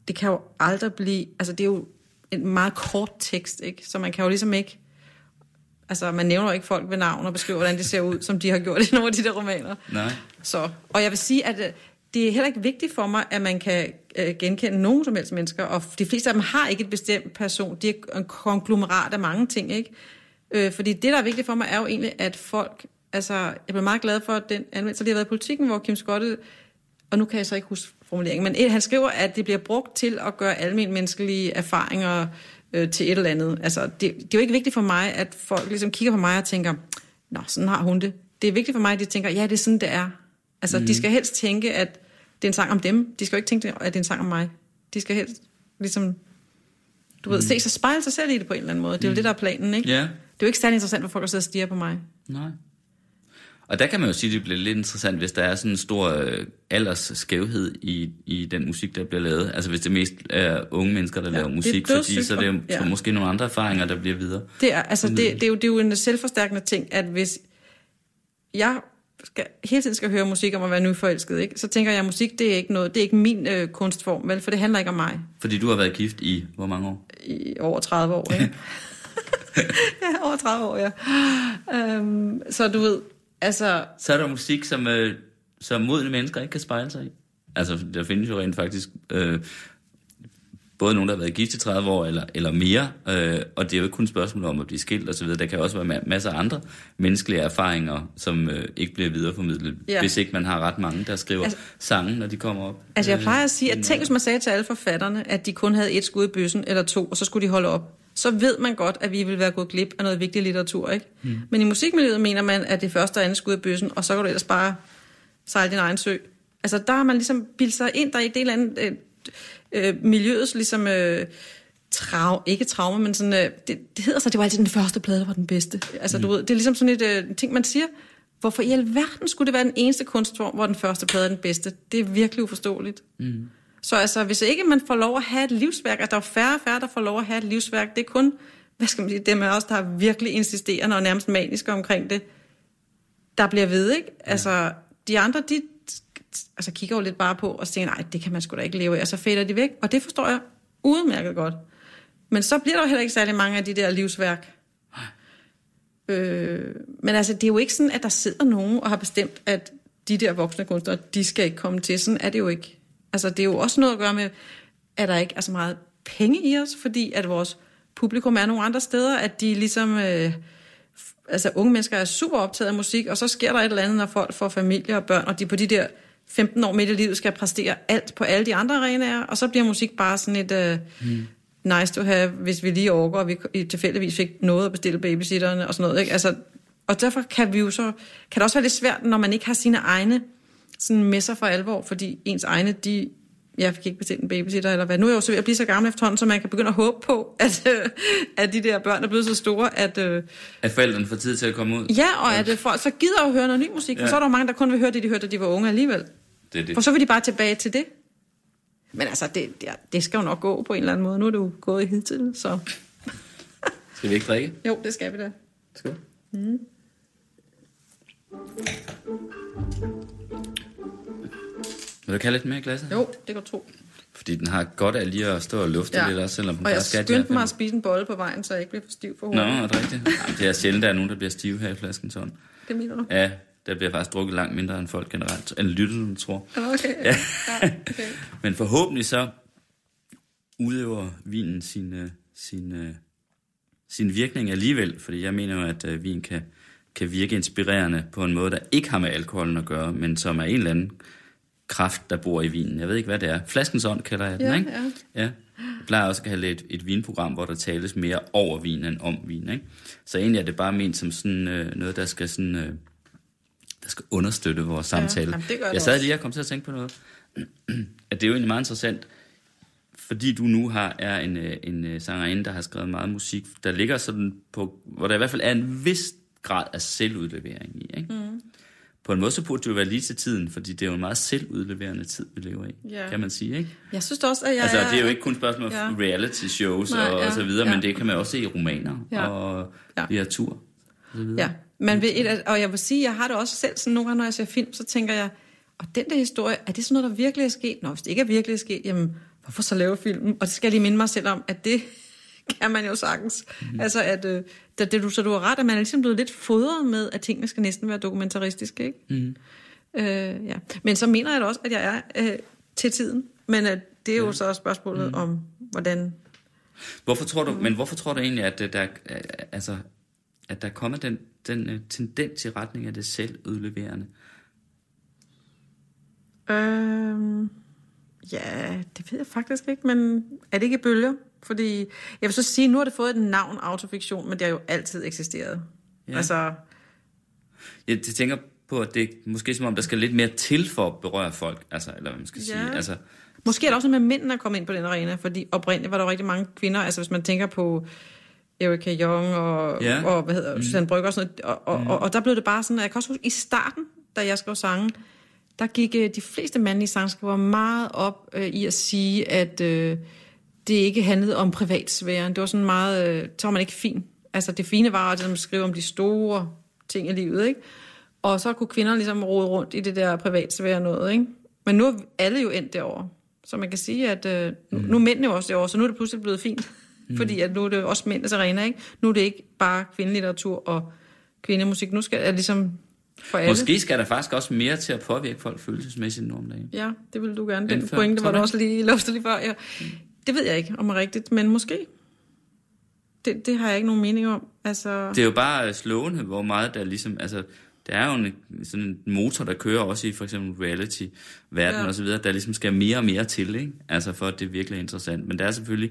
det kan jo aldrig blive... Altså, det er jo en meget kort tekst, ikke? Så man kan jo ligesom ikke... Altså, man nævner jo ikke folk ved navn og beskriver, hvordan de ser ud, som de har gjort i nogle af de der romaner. Nej. Så, og jeg vil sige, at øh, det er heller ikke vigtigt for mig, at man kan øh, genkende nogen som helst mennesker, og de fleste af dem har ikke et bestemt person. De er en konglomerat af mange ting, ikke? Øh, fordi det, der er vigtigt for mig, er jo egentlig, at folk Altså, jeg blev meget glad for, at den anvendelse, det har været i politikken, hvor Kim Skotte, og nu kan jeg så ikke huske formuleringen, men han skriver, at det bliver brugt til at gøre almindelige menneskelige erfaringer øh, til et eller andet. Altså, det, det er jo ikke vigtigt for mig, at folk ligesom kigger på mig og tænker, nå, sådan har hun det. Det er vigtigt for mig, at de tænker, ja, det er sådan, det er. Altså, mm. de skal helst tænke, at det er en sang om dem. De skal jo ikke tænke, at det er en sang om mig. De skal helst ligesom, du ved, mm. se sig spejle sig selv i det på en eller anden måde. Det er jo det, der er planen, ikke? Ja. Det er jo ikke særlig interessant, hvor folk sidder og stiger på mig. Nej. Og der kan man jo sige, at det bliver lidt interessant, hvis der er sådan en stor øh, aldersskævhed i, i den musik, der bliver lavet. Altså hvis det mest er unge mennesker, der ja, laver musik, det fordi så er det jo ja. måske nogle andre erfaringer, der bliver videre. Det er, altså, det, det, er jo, det er jo en selvforstærkende ting, at hvis jeg skal, hele tiden skal høre musik om at være nyforelsket, ikke? så tænker jeg, at musik det er ikke noget, det er ikke min øh, kunstform, vel? for det handler ikke om mig. Fordi du har været gift i hvor mange år? I over 30 år, ikke? [laughs] ja, over 30 år, ja. Øhm, så du ved, altså... Så er der musik, som, øh, som modne mennesker ikke kan spejle sig i. Altså, der findes jo rent faktisk øh, både nogen, der har været gift i 30 år eller, eller mere, øh, og det er jo ikke kun et spørgsmål om at blive skilt osv., der kan også være masser af andre menneskelige erfaringer, som øh, ikke bliver videreformidlet, Ja. hvis ikke man har ret mange, der skriver Altså- sange, når de kommer op. Altså jeg Øh, plejer at sige, at tænk hvis man sagde til alle forfatterne, at de kun havde et skud i bøssen eller to, og så skulle de holde op. Så ved man godt, at vi vil være gået glip af noget vigtig litteratur, ikke? Mm. Men i musikmiljøet mener man, at det første og andet skud i bøssen, og så kan du ellers bare sejle din egen sø. Altså der har man ligesom bildt sig ind, der er i det eller andet øh, øh, miljøets ligesom... Øh, Trav, ikke traume, men sådan, øh, det, det hedder så, det var altid den første plade, der var den bedste. Altså, mm. du ved, det er ligesom sådan et øh, ting, man siger, hvorfor i alverden skulle det være den eneste kunstform, hvor den første plade er den bedste? Det er virkelig uforståeligt. Mm. Så altså, hvis ikke man får lov at have et livsværk, at der er færre og færre, der får lov at have et livsværk, det er kun, hvad skal man sige, dem af os, der er virkelig insisterende og nærmest maniske omkring det, der bliver ved, ikke? Altså, de andre, de altså, kigger jo lidt bare på og tænker, nej, det kan man sgu da ikke leve af, og så fader de væk. Og det forstår jeg udmærket godt. Men så bliver der jo heller ikke særlig mange af de der livsværk. Øh, men altså, det er jo ikke sådan, at der sidder nogen og har bestemt, at de der voksne kunstnere, de skal ikke komme til. Sådan er det jo ikke. Altså, det er jo også noget at gøre med, at der ikke er så meget penge i os, fordi at vores publikum er nogle andre steder, at de ligesom... Øh, altså unge mennesker er super optaget af musik, og så sker der et eller andet, når folk får familie og børn, og de på de der 15 år midt i livet skal præstere alt på alle de andre arenaer, og så bliver musik bare sådan et uh, mm. nice to have, hvis vi lige overgår, og vi tilfældigvis fik noget at bestille babysitterne og sådan noget. Ikke? Altså, og derfor kan vi jo så, kan det også være lidt svært, når man ikke har sine egne sådan med sig for alvor, fordi ens egne, de jeg fik ikke bestilt en babysitter, eller hvad. Nu er jeg jo så ved at blive så gammel efterhånden, så man kan begynde at håbe på, at, øh, at de der børn er blevet så store, at, øh, At forældrene får tid til at komme ud. Ja, og at øh, folk så gider jo høre noget ny musik, ja. For så er der jo mange, der kun vil høre det, de hørte, da de var unge alligevel. Det er det. For så vil de bare tilbage til det. Men altså, det, det, det skal jo nok gå på en eller anden måde. Nu er det jo gået i hidtil, så [laughs] Skal vi ikke drikke? jo, det skal vi da. Skål. Vil du kalde lidt mere i glasset? Jo, det går to. Fordi den har godt af lige at stå og lufte Ja. lidt også, selvom den Og jeg skyndte mig diafan. at spise en bolle på vejen, så jeg ikke bliver for stiv for Nå, hovedet. er det rigtigt? Jamen, det er sjældent, der er nogen, der bliver stive her i flasken sådan. Det mener du? Ja, der bliver faktisk drukket langt mindre end folk generelt, end lytterne tror. Okay. Ja. ja okay. [laughs] Men forhåbentlig så udøver vinen sin, øh, sin, øh, sin virkning alligevel, fordi jeg mener jo, at øh, vin kan, kan virke inspirerende på en måde, der ikke har med alkoholen at gøre, men som er en eller anden kraft, der bor i vinen. Jeg ved ikke, hvad det er. Flaskens ånd kalder jeg den, Ja, ikke? ja. ja. Jeg plejer også at kalde det et, et vinprogram, hvor der tales mere over vin end om vin, ikke? Så egentlig er det bare ment som sådan øh, noget, der skal sådan... Øh, der skal understøtte vores samtale. jamen, det gør det jeg sad lige og kom til at tænke på noget. [clears throat] at det er jo egentlig meget interessant, fordi du nu har er en, øh, en øh, sangerinde, der har skrevet meget musik, der ligger sådan på, hvor der i hvert fald er en vis grad af selvudlevering i. Ikke? Mm. På en måde så burde det jo være lige til tiden, fordi det er jo en meget selvudleverende tid, vi lever i, Ja. kan man sige. Ikke? Jeg synes også, at jeg Altså, det er jo ikke kun spørgsmål om Ja. reality shows Nej, og, ja, og så videre, ja. men det kan man også se i romaner Ja. og Ja. litteratur. og så videre. Ja, men ved et, og jeg vil sige, jeg har det også selv sådan nogle gange, når jeg ser film, så tænker jeg, og den der historie, er det sådan noget, der virkelig er sket? Nå, hvis det ikke er virkelig er sket, jamen, hvorfor så lave filmen? Og det skal jeg lige minde mig selv om, at det [laughs] kan man jo sagtens. Mm. Altså, at, øh, det, det, du, så du har ret, at man er ligesom blevet lidt fodret med, at tingene skal næsten være dokumentaristiske, ikke? Mm. Øh, ja. Men så mener jeg da også, at jeg er øh, til tiden. Men øh, det er jo så spørgsmålet mm. om, hvordan... Hvorfor tror du, Men hvorfor tror du egentlig, at det der, øh, altså, at der kommer den, den øh, tendens i retning af det selvudleverende? Øhm, ja, det ved jeg faktisk ikke, men er det ikke bølger? Fordi, jeg vil så sige, nu har det fået et navn, autofiktion, men det har jo altid eksisteret. Ja. Altså, Jeg tænker på, at det er måske som om, der skal lidt mere til for at berøre folk, altså, eller hvad man skal Ja. sige. Altså, Måske er der også med mændene at komme ind på den arena, fordi oprindeligt var der rigtig mange kvinder, altså hvis man tænker på Erika Jong og, Ja. og hvad hedder, mm. Susanne Brygger og sådan noget, og, og, mm. og, og der blev det bare sådan, at jeg kan også huske, i starten, da jeg skrev sange, der gik øh, de fleste mandlige sangskrivere meget op øh, i at sige, at øh, det ikke handlede om privatsfæren. Det var sådan meget, øh, så var man ikke fin. Altså det fine var at skrive om de store ting i livet, ikke? Og så kunne kvinder ligesom rode rundt i det der privatsfære noget, ikke? Men nu er alle jo endt derovre. Så man kan sige, at øh, nu, nu er mændene jo også derovre, så nu er det pludselig blevet fint. Mm. Fordi at nu er det også mændenes arena, ikke? Nu er det ikke bare kvindelitteratur og kvindemusik. Nu skal det ligesom for alle. måske skal der faktisk også mere til at påvirke folk følelsesmæssigt nu om dagen. Ja, det vil du gerne. Den End før. pointe var du også lige luftet lige før. Ja. Det ved jeg ikke, om er rigtigt, men måske. Det, det har jeg ikke nogen mening om. Altså, Det er jo bare øh, slående, hvor meget der ligesom... Altså, der er jo en, sådan en motor, der kører også i for eksempel reality-verden Ja. og så videre, der ligesom skal mere og mere til, ikke? Altså for at det er virkelig interessant. Men der er selvfølgelig...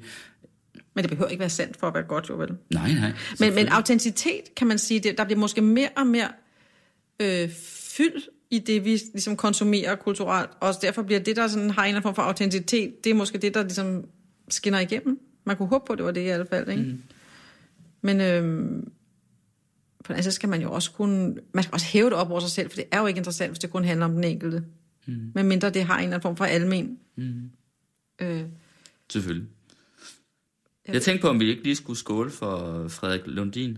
men det behøver ikke være sandt for at være godt, jo vel? Nej, nej. Men, men autenticitet, kan man sige, det, der bliver måske mere og mere øh, fyld i det, vi ligesom konsumerer kulturelt. Og derfor bliver det, der sådan har en eller anden form for autenticitet, det er måske det, der ligesom skinner igennem. Man kunne håbe på, at det var det i hvert fald. Ikke? Mm. Men øh, på den anden side skal man jo også kunne... Man skal også hæve det op over sig selv, for det er jo ikke interessant, hvis det kun handler om den enkelte. Mm. Men mindre det har en eller anden form for almen. Mm. Øh, Selvfølgelig. Jeg tænkte på, om vi ikke lige skulle skåle for Frederik Lundin.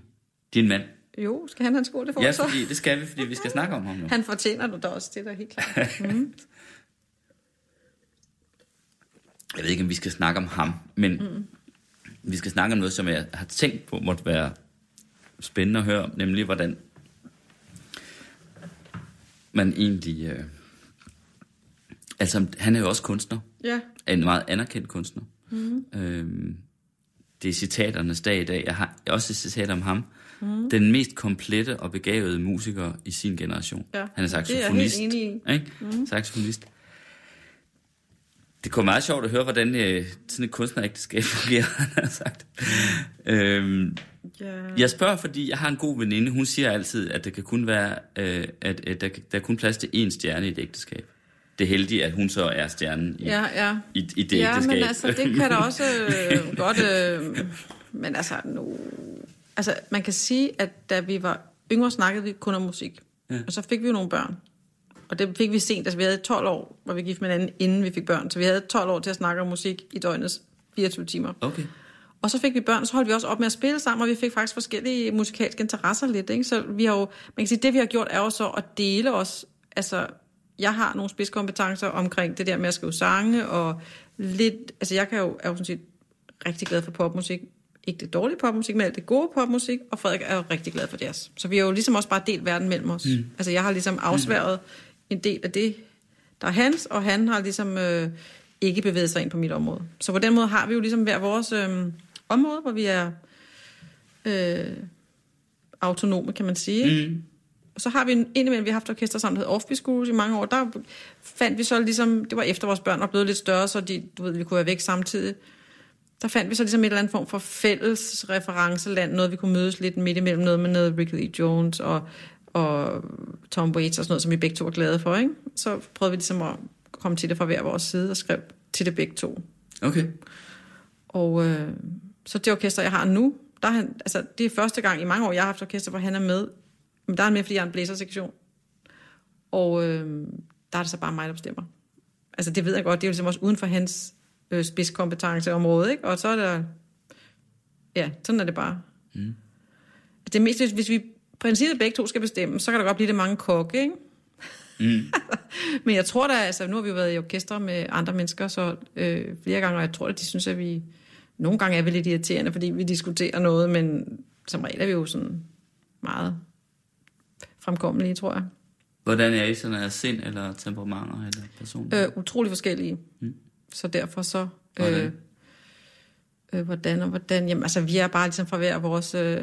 Din mand. jo, skal han have en sko, det får Ja, så. fordi, det skal vi, fordi vi skal [laughs] snakke om ham nu. Han fortjener du da også, det er da helt klart. [laughs] Mm. Jeg ved ikke, om vi skal snakke om ham, men mm. vi skal snakke om noget, som jeg har tænkt på måtte være spændende at høre om, nemlig hvordan man egentlig... Øh, altså, han er jo også kunstner. Ja. En meget anerkendt kunstner. Mm. Øhm, det er citaternes dag i dag. Jeg har også et citat om ham. Mm. Den mest komplette og begavede musiker i sin generation. Ja, Han er det er jeg saxofonist. helt enig i. Ikke? Mm. Saxofonist. Det kunne meget sjovt at høre, hvordan øh, sådan et kunstnerægteskab fungerer, [laughs] han har sagt. Øhm, Ja. jeg spørger, fordi jeg har en god veninde. Hun siger altid, at det kan kun være, øh, at, at der, der er kun plads til én stjerne i et ægteskab. Det er heldigt, at hun så er stjernen i, Ja, ja. i, i det ja, ægteskab. men altså, det kan da også øh, [laughs] godt... Øh, men altså, nu... Altså, man kan sige, at da vi var yngre, snakkede vi kun om musik. Ja. Og så fik vi jo nogle børn. Og det fik vi sent. Altså, vi havde 12 år, hvor vi gift med hinanden, inden vi fik børn. Så vi havde 12 år til at snakke om musik i døgnets 24 timer. Okay. Og så fik vi børn, så holdt vi også op med at spille sammen, og vi fik faktisk forskellige musikalske interesser lidt. Ikke? Så vi har jo, man kan sige, det vi har gjort er jo så at dele os. Altså, jeg har nogle spidskompetencer omkring det der med at skrive sange, og lidt, altså jeg kan jo, er jo sådan set rigtig glad for popmusik. Ikke det dårlige popmusik, men alt det gode popmusik, og Frederik er jo rigtig glad for jazz. Så vi har jo ligesom også bare delt verden mellem os. Mm. Altså jeg har ligesom afsværet en del af det, der er hans, og han har ligesom øh, ikke bevæget sig ind på mit område. Så på den måde har vi jo ligesom hver vores øh, område, hvor vi er øh, autonome, kan man sige. ikke? Mm. Og så har vi en, indimellem, vi har haft orkester sammen, der hedder Offby Schools i mange år. Der fandt vi så ligesom, det var efter vores børn var blevet lidt større, så de, du ved, vi kunne være væk samtidig. Der fandt vi så ligesom et eller andet form for fælles referenceland, noget vi kunne mødes lidt midt imellem, noget med noget Ricky Lee Jones og, og Tom Waits og sådan noget, som vi begge to var glade for. Ikke? Så prøvede vi ligesom at komme til det fra hver vores side og skrev til det begge to. Okay. Og øh, så det orkester, jeg har nu, der er han, altså, det er første gang i mange år, jeg har haft orkester, hvor han er med. Men der er han med, fordi jeg er en blæsersektion. Og øh, der er det så bare mig, der bestemmer. Altså det ved jeg godt, det er jo ligesom også uden for hans øh, spidskompetenceområde, ikke? Og så er der... Ja, sådan er det bare. Mm. Det er mest, hvis, hvis vi princippet begge to skal bestemme, så kan der godt blive det mange kokke, ikke? Mm. [laughs] Men jeg tror da, altså nu har vi jo været i orkester med andre mennesker, så øh, flere gange, og jeg tror at de synes, at vi nogle gange er vi lidt irriterende, fordi vi diskuterer noget, men som regel er vi jo sådan meget fremkommelige, tror jeg. Hvordan er I sådan af sind eller temperamenter eller personer? Øh, utrolig forskellige. Mm. Så derfor så... Hvordan? Øh, øh, hvordan og hvordan? Jamen, altså, vi er bare ligesom fra hver vores øh,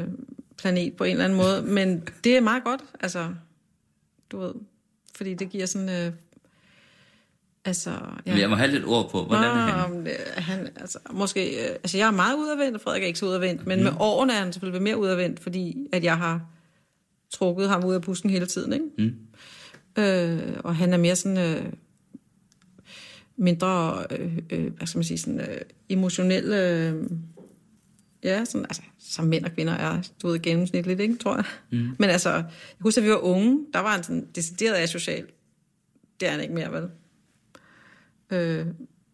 planet på en eller anden måde. Men det er meget godt, altså, du ved, fordi det giver sådan... Øh, altså, Ja. Jeg må have lidt ord på, hvordan Nå, er han? det- han altså, måske, øh, altså, jeg er meget udadvendt, og Frederik er ikke så udadvendt, men mm. med årene er han selvfølgelig mere udadvendt, fordi at jeg har trukket ham ud af busken hele tiden, ikke? Mm. Øh, og han er mere sådan øh, mindre, øh, øh, hvad skal man sige, sådan øh, emotionel, øh, ja, sådan, altså, som mænd og kvinder er, du ved, gennemsnitligt, ikke, tror jeg. Mm. Men altså, jeg husker, at vi var unge, der var han sådan decideret asocial. Det er han ikke mere, vel? Øh,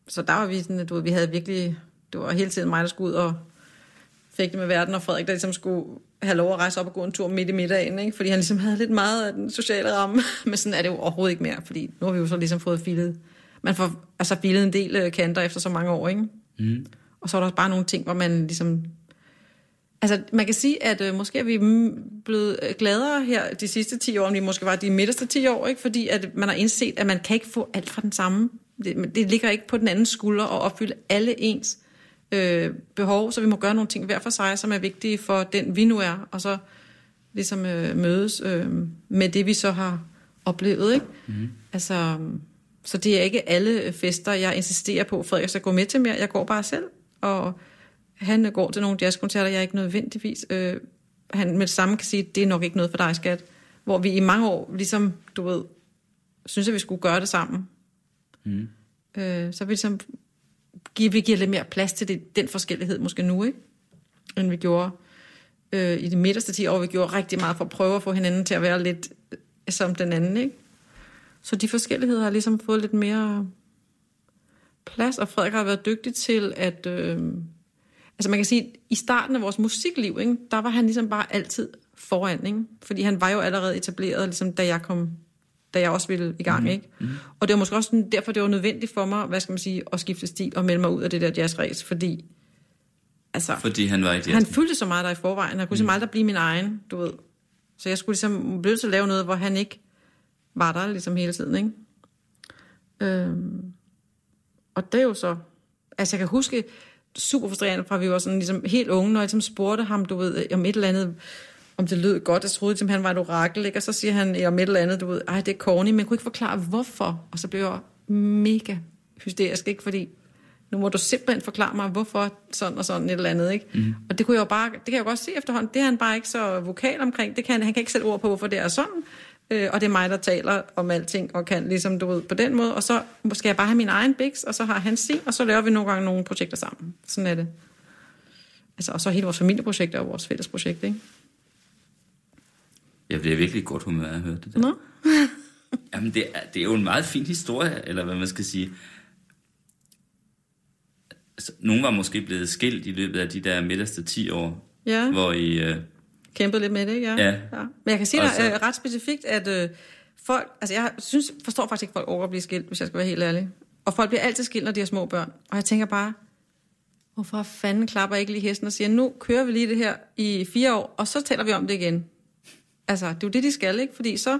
så der var vi sådan, du ved, vi havde virkelig, det var hele tiden mig, der skulle ud og fik det med verden, og Frederik, der ligesom skulle have lov at rejse op og gå en tur midt i middagen, ikke? fordi han ligesom havde lidt meget af den sociale ramme, [laughs] men sådan er det jo overhovedet ikke mere, fordi nu har vi jo så ligesom fået filet, man får altså filet en del øh, kanter efter så mange år, ikke? Mm. Og så er der også bare nogle ting, hvor man ligesom... Altså, man kan sige, at øh, måske er vi blevet øh, gladere her de sidste 10 år, end vi måske var de midterste 10 år, ikke? fordi at man har indset, at man kan ikke få alt fra den samme. Det, det ligger ikke på den anden skulder at opfylde alle ens øh, behov, så vi må gøre nogle ting hver for sig, som er vigtige for den, vi nu er, og så ligesom øh, mødes øh, med det, vi så har oplevet. Ikke? Mm. Altså, så det er ikke alle fester, jeg insisterer på, Frederik skal gå med til mere. Jeg går bare selv, og han går til nogle jazzkoncerter, jeg ikke nødvendigvis... Øh, han med det samme kan sige, det er nok ikke noget for dig, skat. Hvor vi i mange år, ligesom, du ved, synes, at vi skulle gøre det sammen. Mm. Øh, så vi ligesom giver, vi giver lidt mere plads til det, den forskellighed måske nu, ikke? end vi gjorde øh, i de midterste 10 år. Vi gjorde rigtig meget for at prøve at få hinanden til at være lidt øh, som den anden. Ikke? Så de forskelligheder har ligesom fået lidt mere plads, og Frederik har været dygtig til at... Øh, altså man kan sige, i starten af vores musikliv, ikke, der var han ligesom bare altid foran, ikke? fordi han var jo allerede etableret, ligesom da jeg kom da jeg også ville i gang, mm. ikke? Mm. Og det var måske også sådan, derfor, det var nødvendigt for mig, hvad skal man sige, at skifte stil og melde mig ud af det der jazzræs, fordi altså, Fordi han var i han fyldte så meget der i forvejen, han kunne mm. aldrig blive min egen, du ved. Så jeg skulle ligesom blive til at lave noget, hvor han ikke var der ligesom hele tiden, ikke? Øhm, og det er jo så, altså jeg kan huske, super frustrerende fra, at vi var sådan ligesom helt unge, når jeg ligesom spurgte ham, du ved, om et eller andet, om det lød godt, jeg troede, at han var et orakel, ikke? og så siger han om et eller andet, du ved, ej, det er corny, men jeg kunne ikke forklare, hvorfor, og så blev jeg mega hysterisk, ikke? fordi nu må du simpelthen forklare mig, hvorfor sådan og sådan et eller andet, ikke? Mm. Og det kunne jeg jo bare, det kan jeg jo godt se efterhånden, det er han bare ikke så vokal omkring, det kan han, han kan ikke sætte ord på, hvorfor det er sådan, øh, og det er mig, der taler om alting, og kan ligesom, du ved, på den måde, og så skal jeg bare have min egen biks, og så har han sin, og så laver vi nogle gange nogle projekter sammen. Sådan er det. Altså, og så hele vores familieprojekter og vores fælles projekt, ikke? Jeg bliver virkelig godt humør af at høre det der. Nå? [laughs] Jamen, det er, det er jo en meget fin historie, eller hvad man skal sige. Altså, nogen var måske blevet skilt i løbet af de der midterste 10 år, Ja. hvor I... Øh, Kæmpet lidt med det, ikke? Ja. Ja. ja. Men jeg kan sige dig så- øh, ret specifikt, at øh, folk... Altså, jeg synes, forstår faktisk ikke, folk over at blive skilt, hvis jeg skal være helt ærlig. Og folk bliver altid skilt, når de har små børn. Og jeg tænker bare, hvorfor fanden klapper jeg ikke lige hesten og siger, nu kører vi lige det her i fire år, og så taler vi om det igen. Altså, det er jo det, de skal, ikke? Fordi så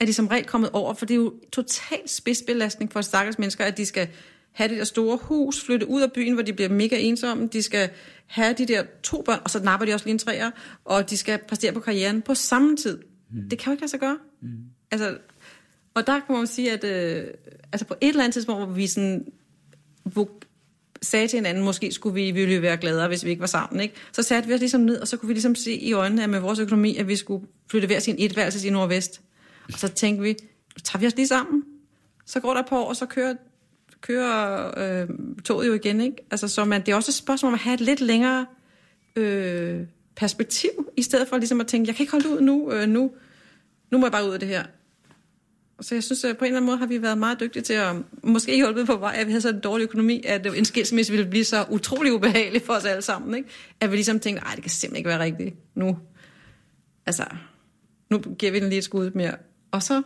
er de som regel kommet over, for det er jo total spidsbelastning for stakkels mennesker, at de skal have det der store hus, flytte ud af byen, hvor de bliver mega ensomme, de skal have de der to børn, og så napper de også lige en træer, og de skal præstere på karrieren på samme tid. Mm. Det kan jo ikke lade sig gøre. Mm. Altså, og der kan man sige, at øh, altså på et eller andet tidspunkt, hvor vi sådan vok- sagde til hinanden, måske skulle vi, ville vi være gladere, hvis vi ikke var sammen. Ikke? Så satte vi os ligesom ned, og så kunne vi ligesom se i øjnene, at med vores økonomi, at vi skulle flytte hver sin etværelse i Nordvest. Og så tænkte vi, tager vi os lige sammen. Så går der år, og så kører, kører øh, toget jo igen. Ikke? Altså, så man, det er også et spørgsmål om at have et lidt længere øh, perspektiv, i stedet for ligesom at tænke, jeg kan ikke holde ud nu, øh, nu, nu må jeg bare ud af det her. Så jeg synes, at på en eller anden måde har vi været meget dygtige til at måske hjulpet på vej, at vi havde så en dårlig økonomi, at en skilsmisse ville blive så utrolig ubehagelig for os alle sammen. Ikke? At vi ligesom tænkte, nej, det kan simpelthen ikke være rigtigt nu. Altså, nu giver vi den lige et skud mere. Og så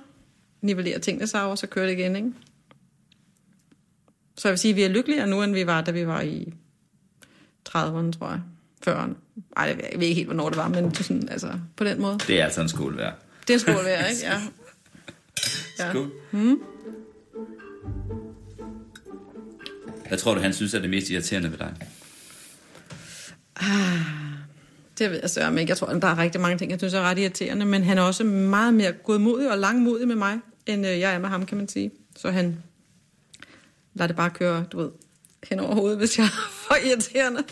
nivellerer tingene sig, og så kører det igen. Ikke? Så jeg vil sige, at vi er lykkeligere nu, end vi var, da vi var i 30'erne, tror jeg. 40'erne. Ej, jeg ved ikke helt, hvornår det var, men sådan, altså, på den måde. det er altså en værd. Det er en værd, ikke? Ja. [laughs] Ja. Skål. Mm. Hvad tror du, han synes er det mest irriterende ved dig? Det ved jeg så ikke. Jeg tror, der er rigtig mange ting, jeg synes er ret irriterende, men han er også meget mere godmodig og langmodig med mig, end øh, jeg er med ham, kan man sige. Så han lader det bare køre, du ved, hen over hovedet, hvis jeg er for irriterende.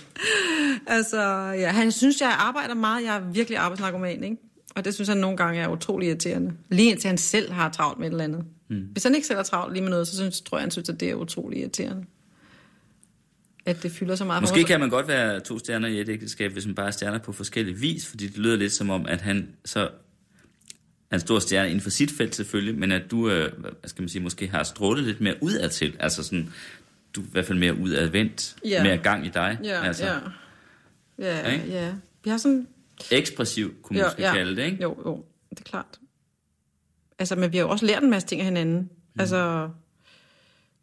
altså, ja, han synes, jeg arbejder meget. Jeg er virkelig arbejdsnarkoman, ikke? Og det synes han nogle gange er utrolig irriterende. Lige indtil han selv har travlt med et eller andet. Mm. Hvis han ikke selv har travlt lige med noget, så synes, tror jeg, han synes, at det er utrolig irriterende. At det fylder så meget. for Måske mig. kan man godt være to stjerner i et ægteskab, hvis man bare er stjerner på forskellige vis, fordi det lyder lidt som om, at han så er en stor stjerne inden for sit felt selvfølgelig, men at du, øh, hvad skal man sige, måske har strålet lidt mere udad til, altså sådan, du er i hvert fald mere udadvendt, Ja. mere gang i dig, Ja, altså ja. Ja, ja. Vi har sådan... ekspressiv, kunne man måske kalde det, ikke? Jo, jo, det er klart. Altså, men vi har jo også lært en masse ting af hinanden. Mm. Altså,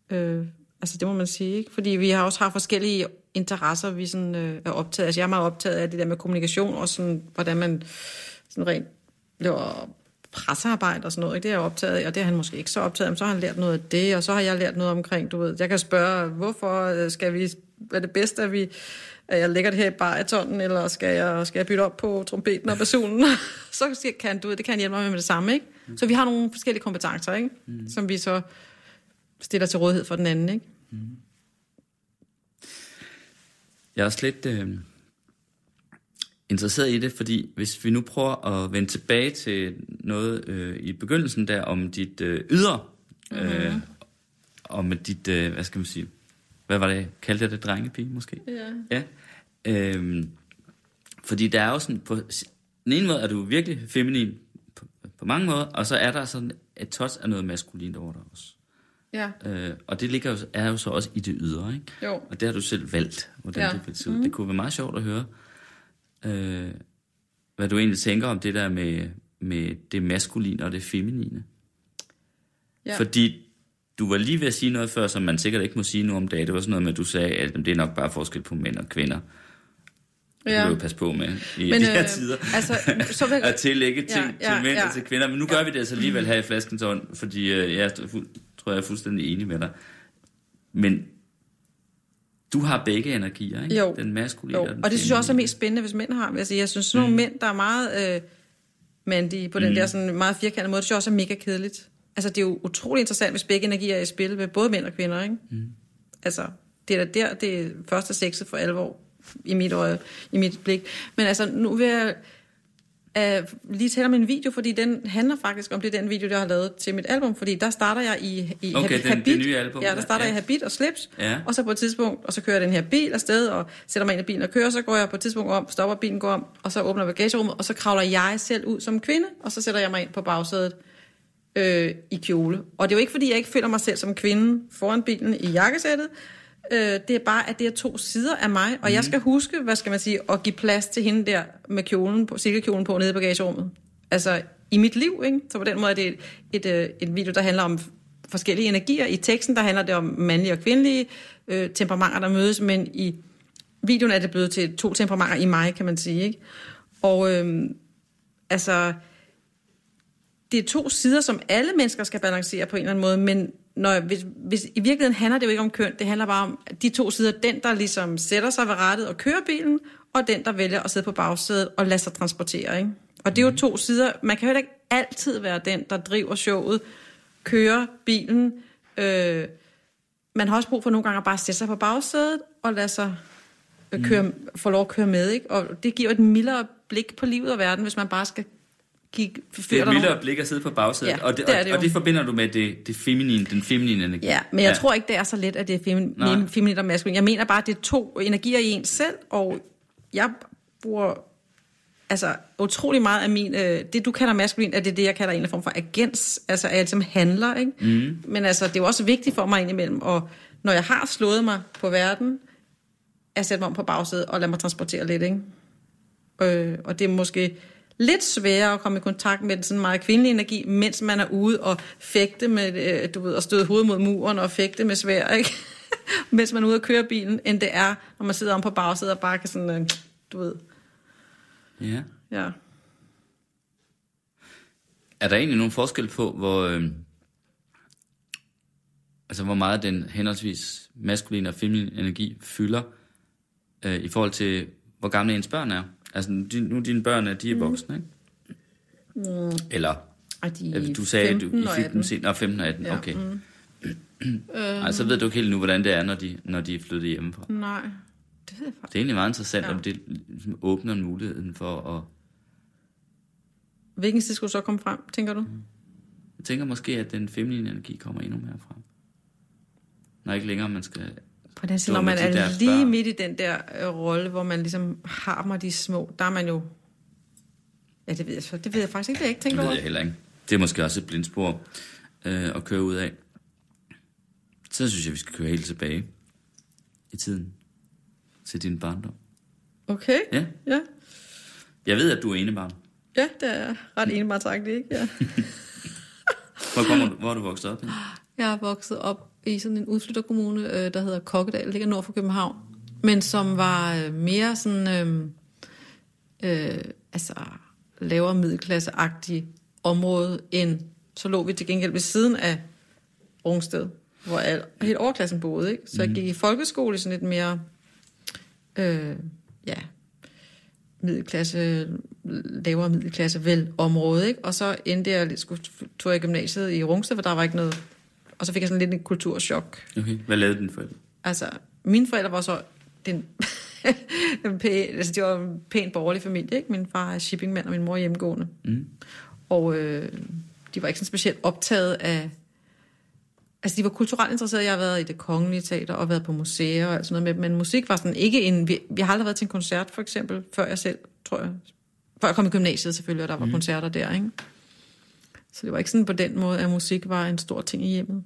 øh, altså, det må man sige, ikke? Fordi vi har også har forskellige interesser, vi sådan, øh, er optaget. Altså, jeg er meget optaget af det der med kommunikation, og sådan, hvordan man sådan rent laver pressearbejde og sådan noget. Ikke? Det er jeg optaget af, og det er han måske ikke så optaget af. Men så har han lært noget af det, og så har jeg lært noget omkring, du ved. Jeg kan spørge, hvorfor øh, skal vi, hvad er det bedste, at vi at jeg lægger det her i baritonen, eller skal jeg, skal jeg bytte op på trompeten og basunen? [laughs] så kan du ved, det kan han hjælpe mig med, med det samme, ikke? Så vi har nogle forskellige kompetencer, ikke? Mm. Som vi så stiller til rådighed for den anden, ikke? Jeg er også lidt øh, interesseret i det, fordi hvis vi nu prøver at vende tilbage til noget øh, i begyndelsen der om dit øh, ydre, øh, om dit, øh, hvad skal man sige, hvad var det, kaldte jeg det drengepige måske? Ja. Ja. Øhm, fordi der er jo sådan, på den ene måde er du virkelig feminin på, på mange måder, og så er der sådan et touch af noget maskulint over dig også. Ja. Øh, og det ligger jo, er jo så også i det ydre, ikke? Jo. Og det har du selv valgt, hvordan Ja. det vil se ud. Mm. Det kunne være meget sjovt at høre, øh, hvad du egentlig tænker om det der med, med det maskuline og det feminine. Ja. Fordi du var lige ved at sige noget før, som man sikkert ikke må sige nu om dagen. Det var sådan noget med, at du sagde, at det er nok bare forskel på mænd og kvinder. Det Ja. kan du jo passe på med i Men, de her øh, tider. altså, så vil- [laughs] at tillægge ting Ja, ja, til mænd ja. og til kvinder. Men nu gør vi det altså alligevel her i flaskens ånd, fordi øh, jeg tror, jeg er fuldstændig enig med dig. Men du har begge energier, ikke? Jo. Den maskuline Jo, og den og det synes jeg også er mest spændende, hvis mænd har. Altså, jeg synes, sådan nogle mm. mænd, der er meget øh, mandige på den Mm. der sådan meget firkantede måde, det synes jeg også er mega kedeligt. Altså, det er jo utrolig interessant, hvis begge energier er i spil med både mænd og kvinder, ikke? Mm. Altså, det er da der, det er første sexet for alvor i mit, øje, i mit blik. Men altså, nu vil jeg øh, lige tale om en video, fordi den handler faktisk om det, den video, jeg har lavet til mit album, fordi der starter jeg i, i Okay, Habit, den- det nye album, Ja, der ja. starter jeg Ja. i Habit og Slips, Ja. og så på et tidspunkt, og så kører jeg den her bil afsted, og sætter mig ind i bilen og kører, så går jeg på et tidspunkt om, stopper bilen, går om, og så åbner bagagerummet, og så kravler jeg selv ud som kvinde, og så sætter jeg mig ind på bagsædet øh, i kjole. Og det er jo ikke, fordi jeg ikke føler mig selv som kvinde foran bilen i jakkesættet, øh, det er bare, at det er to sider af mig, og mm. jeg skal huske, hvad skal man sige, at give plads til hende der med kjolen på, silkekjolen på nede i bagagerummet. Altså, i mit liv, ikke? Så på den måde er det et, et, øh, et video, der handler om forskellige energier. I teksten, der handler det om mandlige og kvindelige øh, temperamenter, der mødes, men i videoen er det blevet til to temperamenter i mig, kan man sige, ikke? Og øh, altså, det er to sider, som alle mennesker skal balancere på en eller anden måde, men når, hvis, hvis, i virkeligheden handler det jo ikke om køn, det handler bare om de to sider, den der ligesom sætter sig ved rattet og kører bilen, og den der vælger at sidde på bagsædet og lade sig transportere. Ikke? Og det er jo to sider, man kan jo ikke altid være den, der driver showet, kører bilen. Øh, man har også brug for nogle gange at bare sætte sig på bagsædet og lade sig øh, køre, mm. få lov at køre med. Ikke? Og det giver et mildere blik på livet og verden, hvis man bare skal kigge, Det er et mildere blik at sidde på bagsædet, Ja, og, det, det og, det og det forbinder du med det, det feminine, den feminine energi. Ja, men jeg ja. tror ikke, det er så let, at det er femin, Nej. feminint og maskulin. Jeg mener bare, at det er to energier i en selv, og jeg bruger altså utrolig meget af min, øh, det du kalder maskulin, er det det, jeg kalder en eller anden form for agens, altså at jeg ligesom handler, ikke? Mm. Men altså, det er jo også vigtigt for mig indimellem, og når jeg har slået mig på verden, at sætte mig om på bagsædet og lade mig transportere lidt, ikke? Øh, og det er måske lidt sværere at komme i kontakt med den sådan meget kvindelige energi, mens man er ude og fægte med, øh, du ved, og støde hovedet mod muren og fægte med svær, ikke? [laughs] mens man er ude og køre bilen, end det er, når man sidder om på bagsædet og bare kan sådan, øh, du ved, ja. ja. Er der egentlig nogen forskel på, hvor, øh, altså hvor meget den henholdsvis maskuline og feminine energi fylder, øh, i forhold til, hvor gamle ens børn er? Altså, nu, din- nu dine børn er, de er voksne, ikke? Mm. Eller, Og de øh, du sagde, at du 15 I og fik 18. dem sent. Nå, 15 og 18, Ja, okay. mm. [clears throat] Ej, så ved du ikke helt nu, hvordan det er, når de, når de er flyttet hjemmefra. Nej, det ved jeg faktisk. Det er egentlig meget interessant, Ja. om det ligesom åbner muligheden for at... Hvilken tid skulle så komme frem, tænker du? Jeg tænker måske, at den feminine energi kommer endnu mere frem. Når ikke længere man skal... På den side, Stå når man de er lige børn. midt i den der øh, rolle, hvor man ligesom har mig de små, der er man jo... Ja, det ved jeg så. Det ved jeg faktisk ikke, det har jeg ikke Det tænkt ved over. jeg heller ikke. Det er måske også et blindspor øh, at køre ud af. Så synes jeg, vi skal køre helt tilbage i tiden til din barndom. Okay, Ja, ja. jeg ved, at du er enebarn. Ja, det er ret enig mig sagt, ikke? Ja. [laughs] Hvor, kommer du, hvor er du vokset op? henne? Jeg er vokset op i sådan en udflytterkommune, øh, der hedder Kokkedal, ligger nord for København, men som var øh, mere sådan, øh, øh, altså lavere middelklasseagtig område, end så lå vi til gengæld ved siden af Rungsted, hvor al, helt overklassen boede, ikke? Så jeg gik i folkeskole i sådan et mere, øh, ja, middelklasse, lavere middelklasse vel område, ikke? Og så endte jeg, skulle, tog jeg i gymnasiet i Rungsted, for der var ikke noget, og så fik jeg sådan lidt en kulturschok. Okay. Hvad lavede dine forældre? Altså, mine forældre var så den, [laughs] en pæn, altså de var en pæn borgerlig familie, ikke? Min far er shippingmand, og min mor er hjemmegående. Mm. Og øh, de var ikke sådan specielt optaget af... Altså, de var kulturelt interesserede. Jeg har været i det kongelige teater og været på museer og alt sådan noget med. Men musik var sådan ikke en... Vi, vi har aldrig været til en koncert, for eksempel, før jeg selv, tror jeg... Før jeg kom i gymnasiet selvfølgelig, og der var mm. koncerter der, ikke? Så det var ikke sådan på den måde, at musik var en stor ting i hjemmet.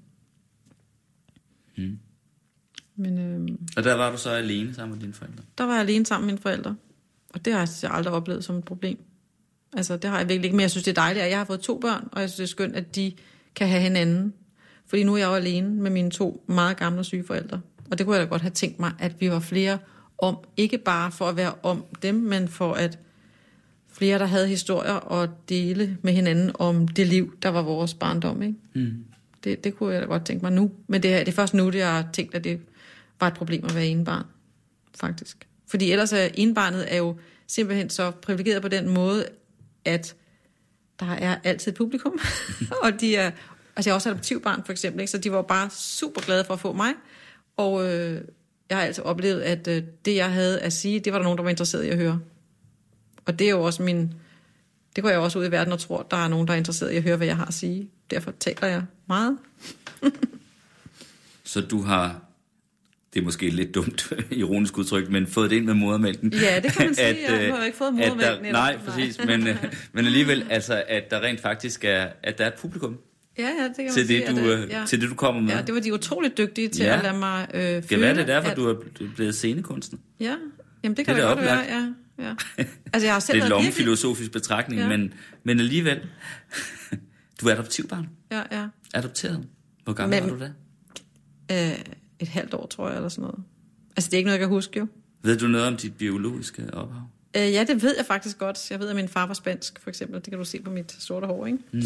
Mm. Men øh, Og der var du så alene sammen med dine forældre? der var jeg alene sammen med mine forældre. Og det har jeg aldrig oplevet som et problem. Altså, det har jeg virkelig ikke. Men jeg synes, det er dejligt, at jeg har fået to børn, og jeg synes, det er skønt, at de kan have hinanden. Fordi nu er jeg jo alene med mine to meget gamle syge forældre. Og det kunne jeg da godt have tænkt mig, at vi var flere om, ikke bare for at være om dem, men for at flere, der havde historier og dele med hinanden om det liv, der var vores barndom. Ikke? Mm. Det, det kunne jeg da godt tænke mig nu. Men det er, det er først nu, det jeg har tænkt, at det var et problem at være enebarn, faktisk. Fordi ellers er enebarnet er jo simpelthen så privilegeret på den måde, at der er altid et publikum. [laughs] og de er, altså jeg er også adoptivbarn for eksempel, ikke? så de var bare super glade for at få mig. Og øh, jeg har altid oplevet, at øh, det jeg havde at sige, det var der nogen, der var interesseret i at høre. Og det er jo også min... Det går jeg også ud i verden og tror, der er nogen, der er interesseret i at høre, hvad jeg har at sige. Derfor taler jeg meget. [laughs] Så du har, det er måske lidt dumt [laughs] ironisk udtryk, men fået det ind med modermælken. Ja, det kan man [laughs] sige. Jeg øh, har jo ikke fået at modermælken der. Nej, præcis. Men, øh, men alligevel, altså, at der rent faktisk er, at der er et publikum Ja, ja, det kan man til sige. det, at, du, øh, øh, ja. til det, du kommer med. Ja, det var de utroligt dygtige til Ja. at lade mig øh, føle. Kan være, det er derfor, at, du er blevet scenekunstner. Ja, jamen det kan Det det godt da være, ja. Ja. Altså jeg har selv [laughs] Det er en long virkelig... filosofisk betragtning, Ja. men, men alligevel. [laughs] du er adoptivbarn. Ja, ja. Adopteret. Hvor gammel Men- var du da? Øh, et halvt år, tror jeg, eller sådan noget. Altså det er ikke noget, jeg kan huske jo. Ved du noget om dit biologiske ophav? Øh, ja, det ved jeg faktisk godt. Jeg ved, at min far var spansk, for eksempel. Det kan du se på mit sorte hår, ikke? Mm.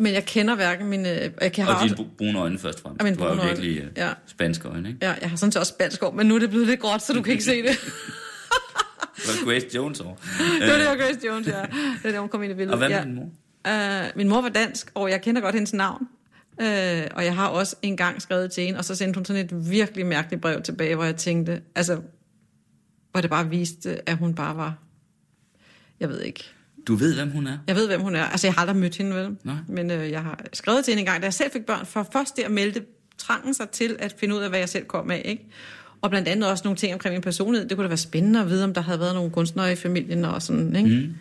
Men jeg kender hverken min... Øh, jeg kan Og dine også, br- brune øjne først og fremmest. Mine Du har jo virkelig øh, ja. spanske øjne, ikke? ja, jeg har sådan set også spansk hår, men nu er det blevet lidt gråt, så du kan ikke se det. [laughs] [laughs] Det var Grace Jones år. det var det, var Grace Jones, ja. Det er det, hun kom ind i billedet. Og hvad med ja. din mor? Uh, min mor var dansk, og jeg kender godt hendes navn. Uh, og jeg har også engang skrevet til hende, og så sendte hun sådan et virkelig mærkeligt brev tilbage, hvor jeg tænkte, altså, hvor det bare viste, at hun bare var, jeg ved ikke, Du ved, hvem hun er? jeg ved, hvem hun er. Altså, jeg har aldrig mødt hende, vel? Nej. Men øh, jeg har skrevet til hende en gang, da jeg selv fik børn, for først der meldte trangen sig til at finde ud af, hvad jeg selv kom af, ikke? Og blandt andet også nogle ting omkring min personlighed. Det kunne da være spændende at vide, om der havde været nogle kunstnere i familien og sådan, ikke? Mm.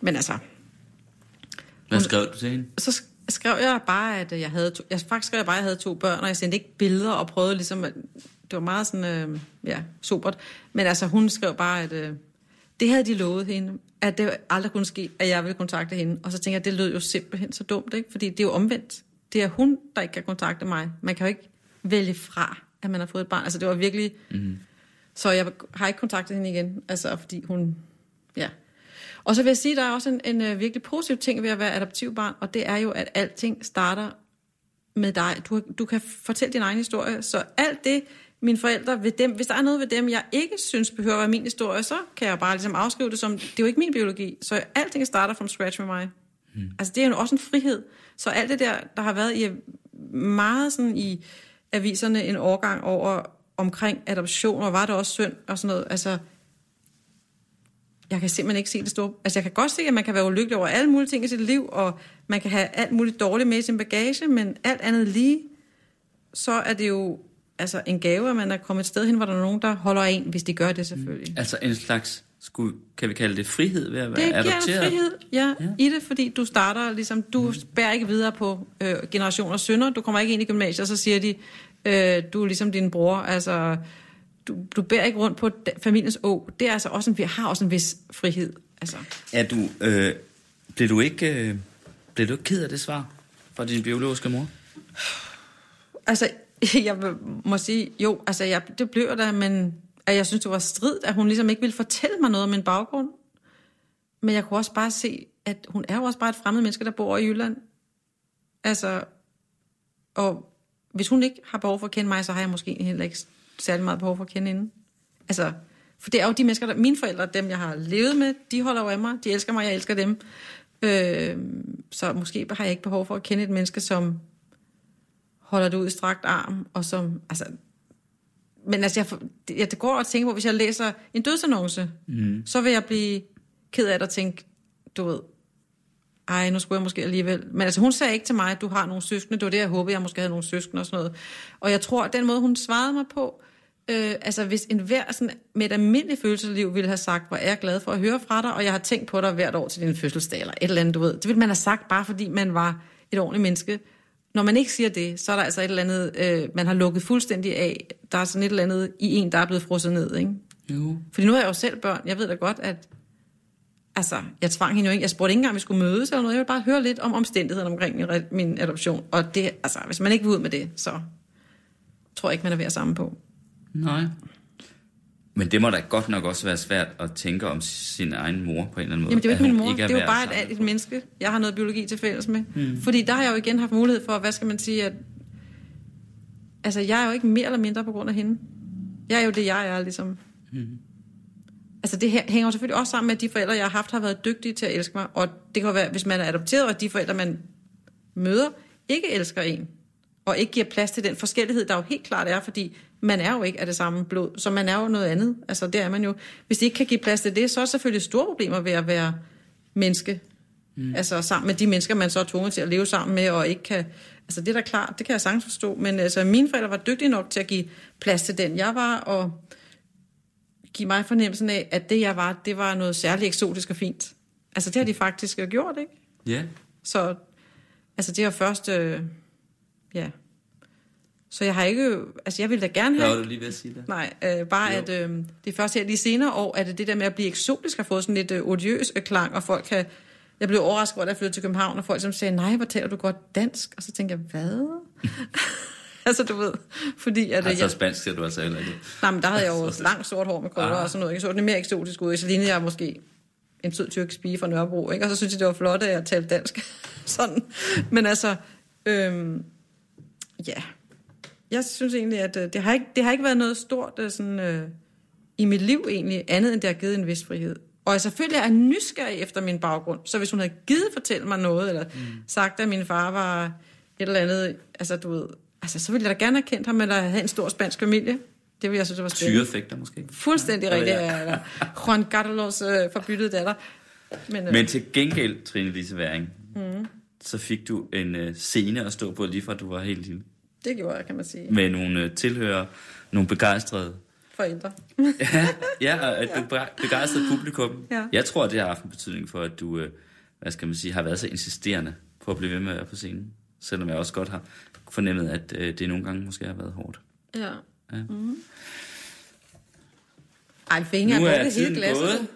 Men altså, Hvad skrev du til hende? så sk- skrev jeg bare, at jeg havde to, jeg faktisk skrev jeg bare, at jeg havde to børn, og jeg sendte ikke billeder og prøvede ligesom, at, det var meget sådan, øh, ja, sobert. Men altså, hun skrev bare, at øh, det havde de lovet hende, at det aldrig kunne ske, at jeg ville kontakte hende. Og så tænker jeg, det lød jo simpelthen så dumt, ikke? Fordi det er jo omvendt. Det er hun, der ikke kan kontakte mig. Man kan jo ikke vælge fra, at man har fået et barn. Altså, det var virkelig... Mm. Så jeg har ikke kontaktet hende igen, altså, fordi hun... Ja. Og så vil jeg sige, at der er også en, en øh, virkelig positiv ting ved at være adoptivbarn, og det er jo, at alting starter med dig. Du, du kan fortælle din egen historie, så alt det, mine forældre, ved dem, hvis der er noget ved dem, jeg ikke synes behøver at være min historie, så kan jeg bare ligesom afskrive det som, det er jo ikke min biologi, så alting starter from scratch med mig. Hmm. Altså det er jo også en frihed. Så alt det der, der har været i meget sådan i aviserne en årgang over omkring adoption, og var det også synd og sådan noget, altså jeg kan simpelthen ikke se det store... Altså, jeg kan godt se, at man kan være ulykkelig over alle mulige ting i sit liv, og man kan have alt muligt dårligt med i sin bagage, men alt andet lige, så er det jo altså en gave, at man er kommet et sted hen, hvor der er nogen, der holder en, hvis de gør det selvfølgelig. Altså en slags, skulle, kan vi kalde det frihed ved at være det adopteret? Det giver frihed, ja, ja, i det, fordi du starter ligesom, du mm. bærer ikke videre på øh, generationers sønner, du kommer ikke ind i gymnasiet, og så siger de, øh, du er ligesom din bror, altså du, du bærer ikke rundt på familiens å. Det er altså også en, vi har også en vis frihed. Altså. Er du, øh, blev du ikke, øh, blev du ikke ked af det svar fra din biologiske mor? Altså, [laughs] jeg må sige, jo, altså jeg, det blev der, men at jeg synes, det var strid, at hun ligesom ikke ville fortælle mig noget om min baggrund. Men jeg kunne også bare se, at hun er jo også bare et fremmed menneske, der bor i Jylland. Altså, og hvis hun ikke har behov for at kende mig, så har jeg måske heller ikke særlig meget behov for at kende hende. Altså, for det er jo de mennesker, der, mine forældre, dem jeg har levet med, de holder jo af mig, de elsker mig, jeg elsker dem. Øh, så måske har jeg ikke behov for at kende et menneske, som holder det ud i strakt arm, og som, altså, men altså, jeg, jeg det går og tænker på, hvis jeg læser en dødsannonce, mm. så vil jeg blive ked af det og tænke, du ved, ej, nu skulle jeg måske alligevel. Men altså, hun sagde ikke til mig, at du har nogle søskende. Det var det, jeg håbede, jeg måske havde nogle søskende og sådan noget. Og jeg tror, at den måde, hun svarede mig på, øh, altså hvis en hver sådan, med et almindeligt følelsesliv ville have sagt, hvor er jeg glad for at høre fra dig, og jeg har tænkt på dig hvert år til din fødselsdag, eller et eller andet, du ved. Det ville man have sagt, bare fordi man var et ordentligt menneske. Når man ikke siger det, så er der altså et eller andet, øh, man har lukket fuldstændig af. Der er sådan et eller andet i en, der er blevet frosset ned, ikke? Jo. Fordi nu er jeg jo selv børn. Jeg ved da godt, at altså, jeg tvang hende jo ikke. Jeg spurgte ikke engang, om vi skulle mødes eller noget. Jeg ville bare høre lidt om omstændighederne omkring min, min adoption. Og det, altså, hvis man ikke vil ud med det, så tror jeg ikke, man er ved at sammen på. Nej. Men det må da godt nok også være svært at tænke om sin egen mor på en eller anden måde. Jamen det er jo ikke min mor, ikke det er jo bare et, et menneske, jeg har noget biologi til fælles med. Hmm. Fordi der har jeg jo igen haft mulighed for, hvad skal man sige, at altså jeg er jo ikke mere eller mindre på grund af hende. Jeg er jo det, jeg er ligesom. Hmm. Altså det her hænger jo selvfølgelig også sammen med, at de forældre, jeg har haft, har været dygtige til at elske mig. Og det kan være, hvis man er adopteret, og de forældre, man møder, ikke elsker en. Og ikke giver plads til den forskellighed, der jo helt klart er, fordi man er jo ikke af det samme blod, så man er jo noget andet. Altså det er man jo. Hvis de ikke kan give plads til det, så er der selvfølgelig store problemer ved at være menneske. Mm. Altså sammen med de mennesker, man så er tvunget til at leve sammen med, og ikke kan... Altså det er da klart, det kan jeg sagtens forstå. Men altså mine forældre var dygtige nok til at give plads til den, jeg var, og give mig fornemmelsen af, at det jeg var, det var noget særligt eksotisk og fint. Altså det har de faktisk gjort, ikke? Ja. Yeah. Så altså det var først, øh, ja. Så jeg har ikke, altså jeg ville da gerne have... Hvad var du lige ved at sige det? Nej, øh, bare jo. at øh, det er først her lige senere år, at det der med at blive eksotisk har fået sådan lidt øh, odiøs klang, og folk kan... Jeg blev overrasket over, at jeg flyttede til København, og folk som sagde, nej, hvor taler du godt dansk? Og så tænker jeg, hvad? [laughs] altså, du ved, fordi... At, altså, jeg, spansk siger du altså heller ikke. Nej, men der havde jeg jo [laughs] langt sort hår med krøller ah. og sådan noget. Jeg så det mere eksotisk ud. Så lignede jeg måske en sød tyrkisk pige fra Nørrebro, ikke? Og så synes jeg, det var flot, at jeg talte dansk. [laughs] sådan. Men altså, øhm, ja. Jeg synes egentlig, at øh, det, har ikke, det har ikke været noget stort øh, sådan, øh, i mit liv egentlig, andet end det har givet en vis frihed. Og jeg selvfølgelig er nysgerrig efter min baggrund. Så hvis hun havde givet fortælle mig noget, eller mm. sagt, at min far var et eller andet, altså du ved, altså, så ville jeg da gerne have kendt ham, eller have en stor spansk familie. Det ville jeg synes, det var spændende. Tyrefægter måske. Fuldstændig ja, rigtigt. Ja. Eller Juan Carlos øh, forbyttede datter. Men, øh, Men til gengæld, Trine Lise Væring, mm. så fik du en øh, scene at stå på, lige fra du var helt lille. Det gjorde jeg, kan man sige. Med nogle øh, tilhører, nogle begejstrede forældre. [laughs] ja, ja, og et ja. begejstret publikum. Ja. Jeg tror, det har haft en betydning for, at du, øh, hvad skal man sige, har været så insisterende på at blive ved med at være på scenen. Selvom jeg også godt har fornemmet, at øh, det nogle gange måske har været hårdt. Ja. ja. Mm-hmm. Ej, fingre er, er hele glasset. Gået.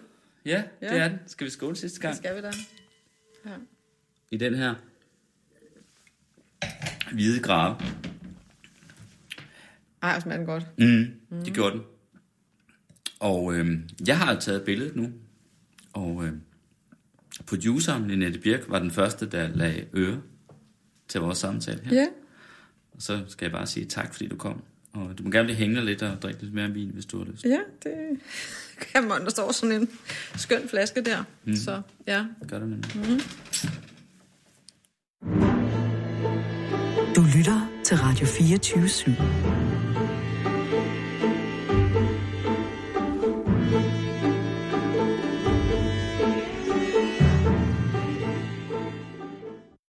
Ja, ja, det er den. Skal vi skåle sidste gang? Det skal vi da. Ja. I den her hvide grave. Ej, smager den godt. Mm, mm. det gjorde den. Og øh, jeg har taget billedet nu. Og øh, produceren, Linette Birk, var den første, der lagde øre til vores samtale her. Ja. Og så skal jeg bare sige tak, fordi du kom. Og du må gerne blive hængende lidt og drikke lidt mere vin, hvis du har lyst. Ja, det [laughs] kan man. Der står sådan en skøn flaske der. Mm. Så ja. Gør det nemlig. Du lytter til Radio 24 /7.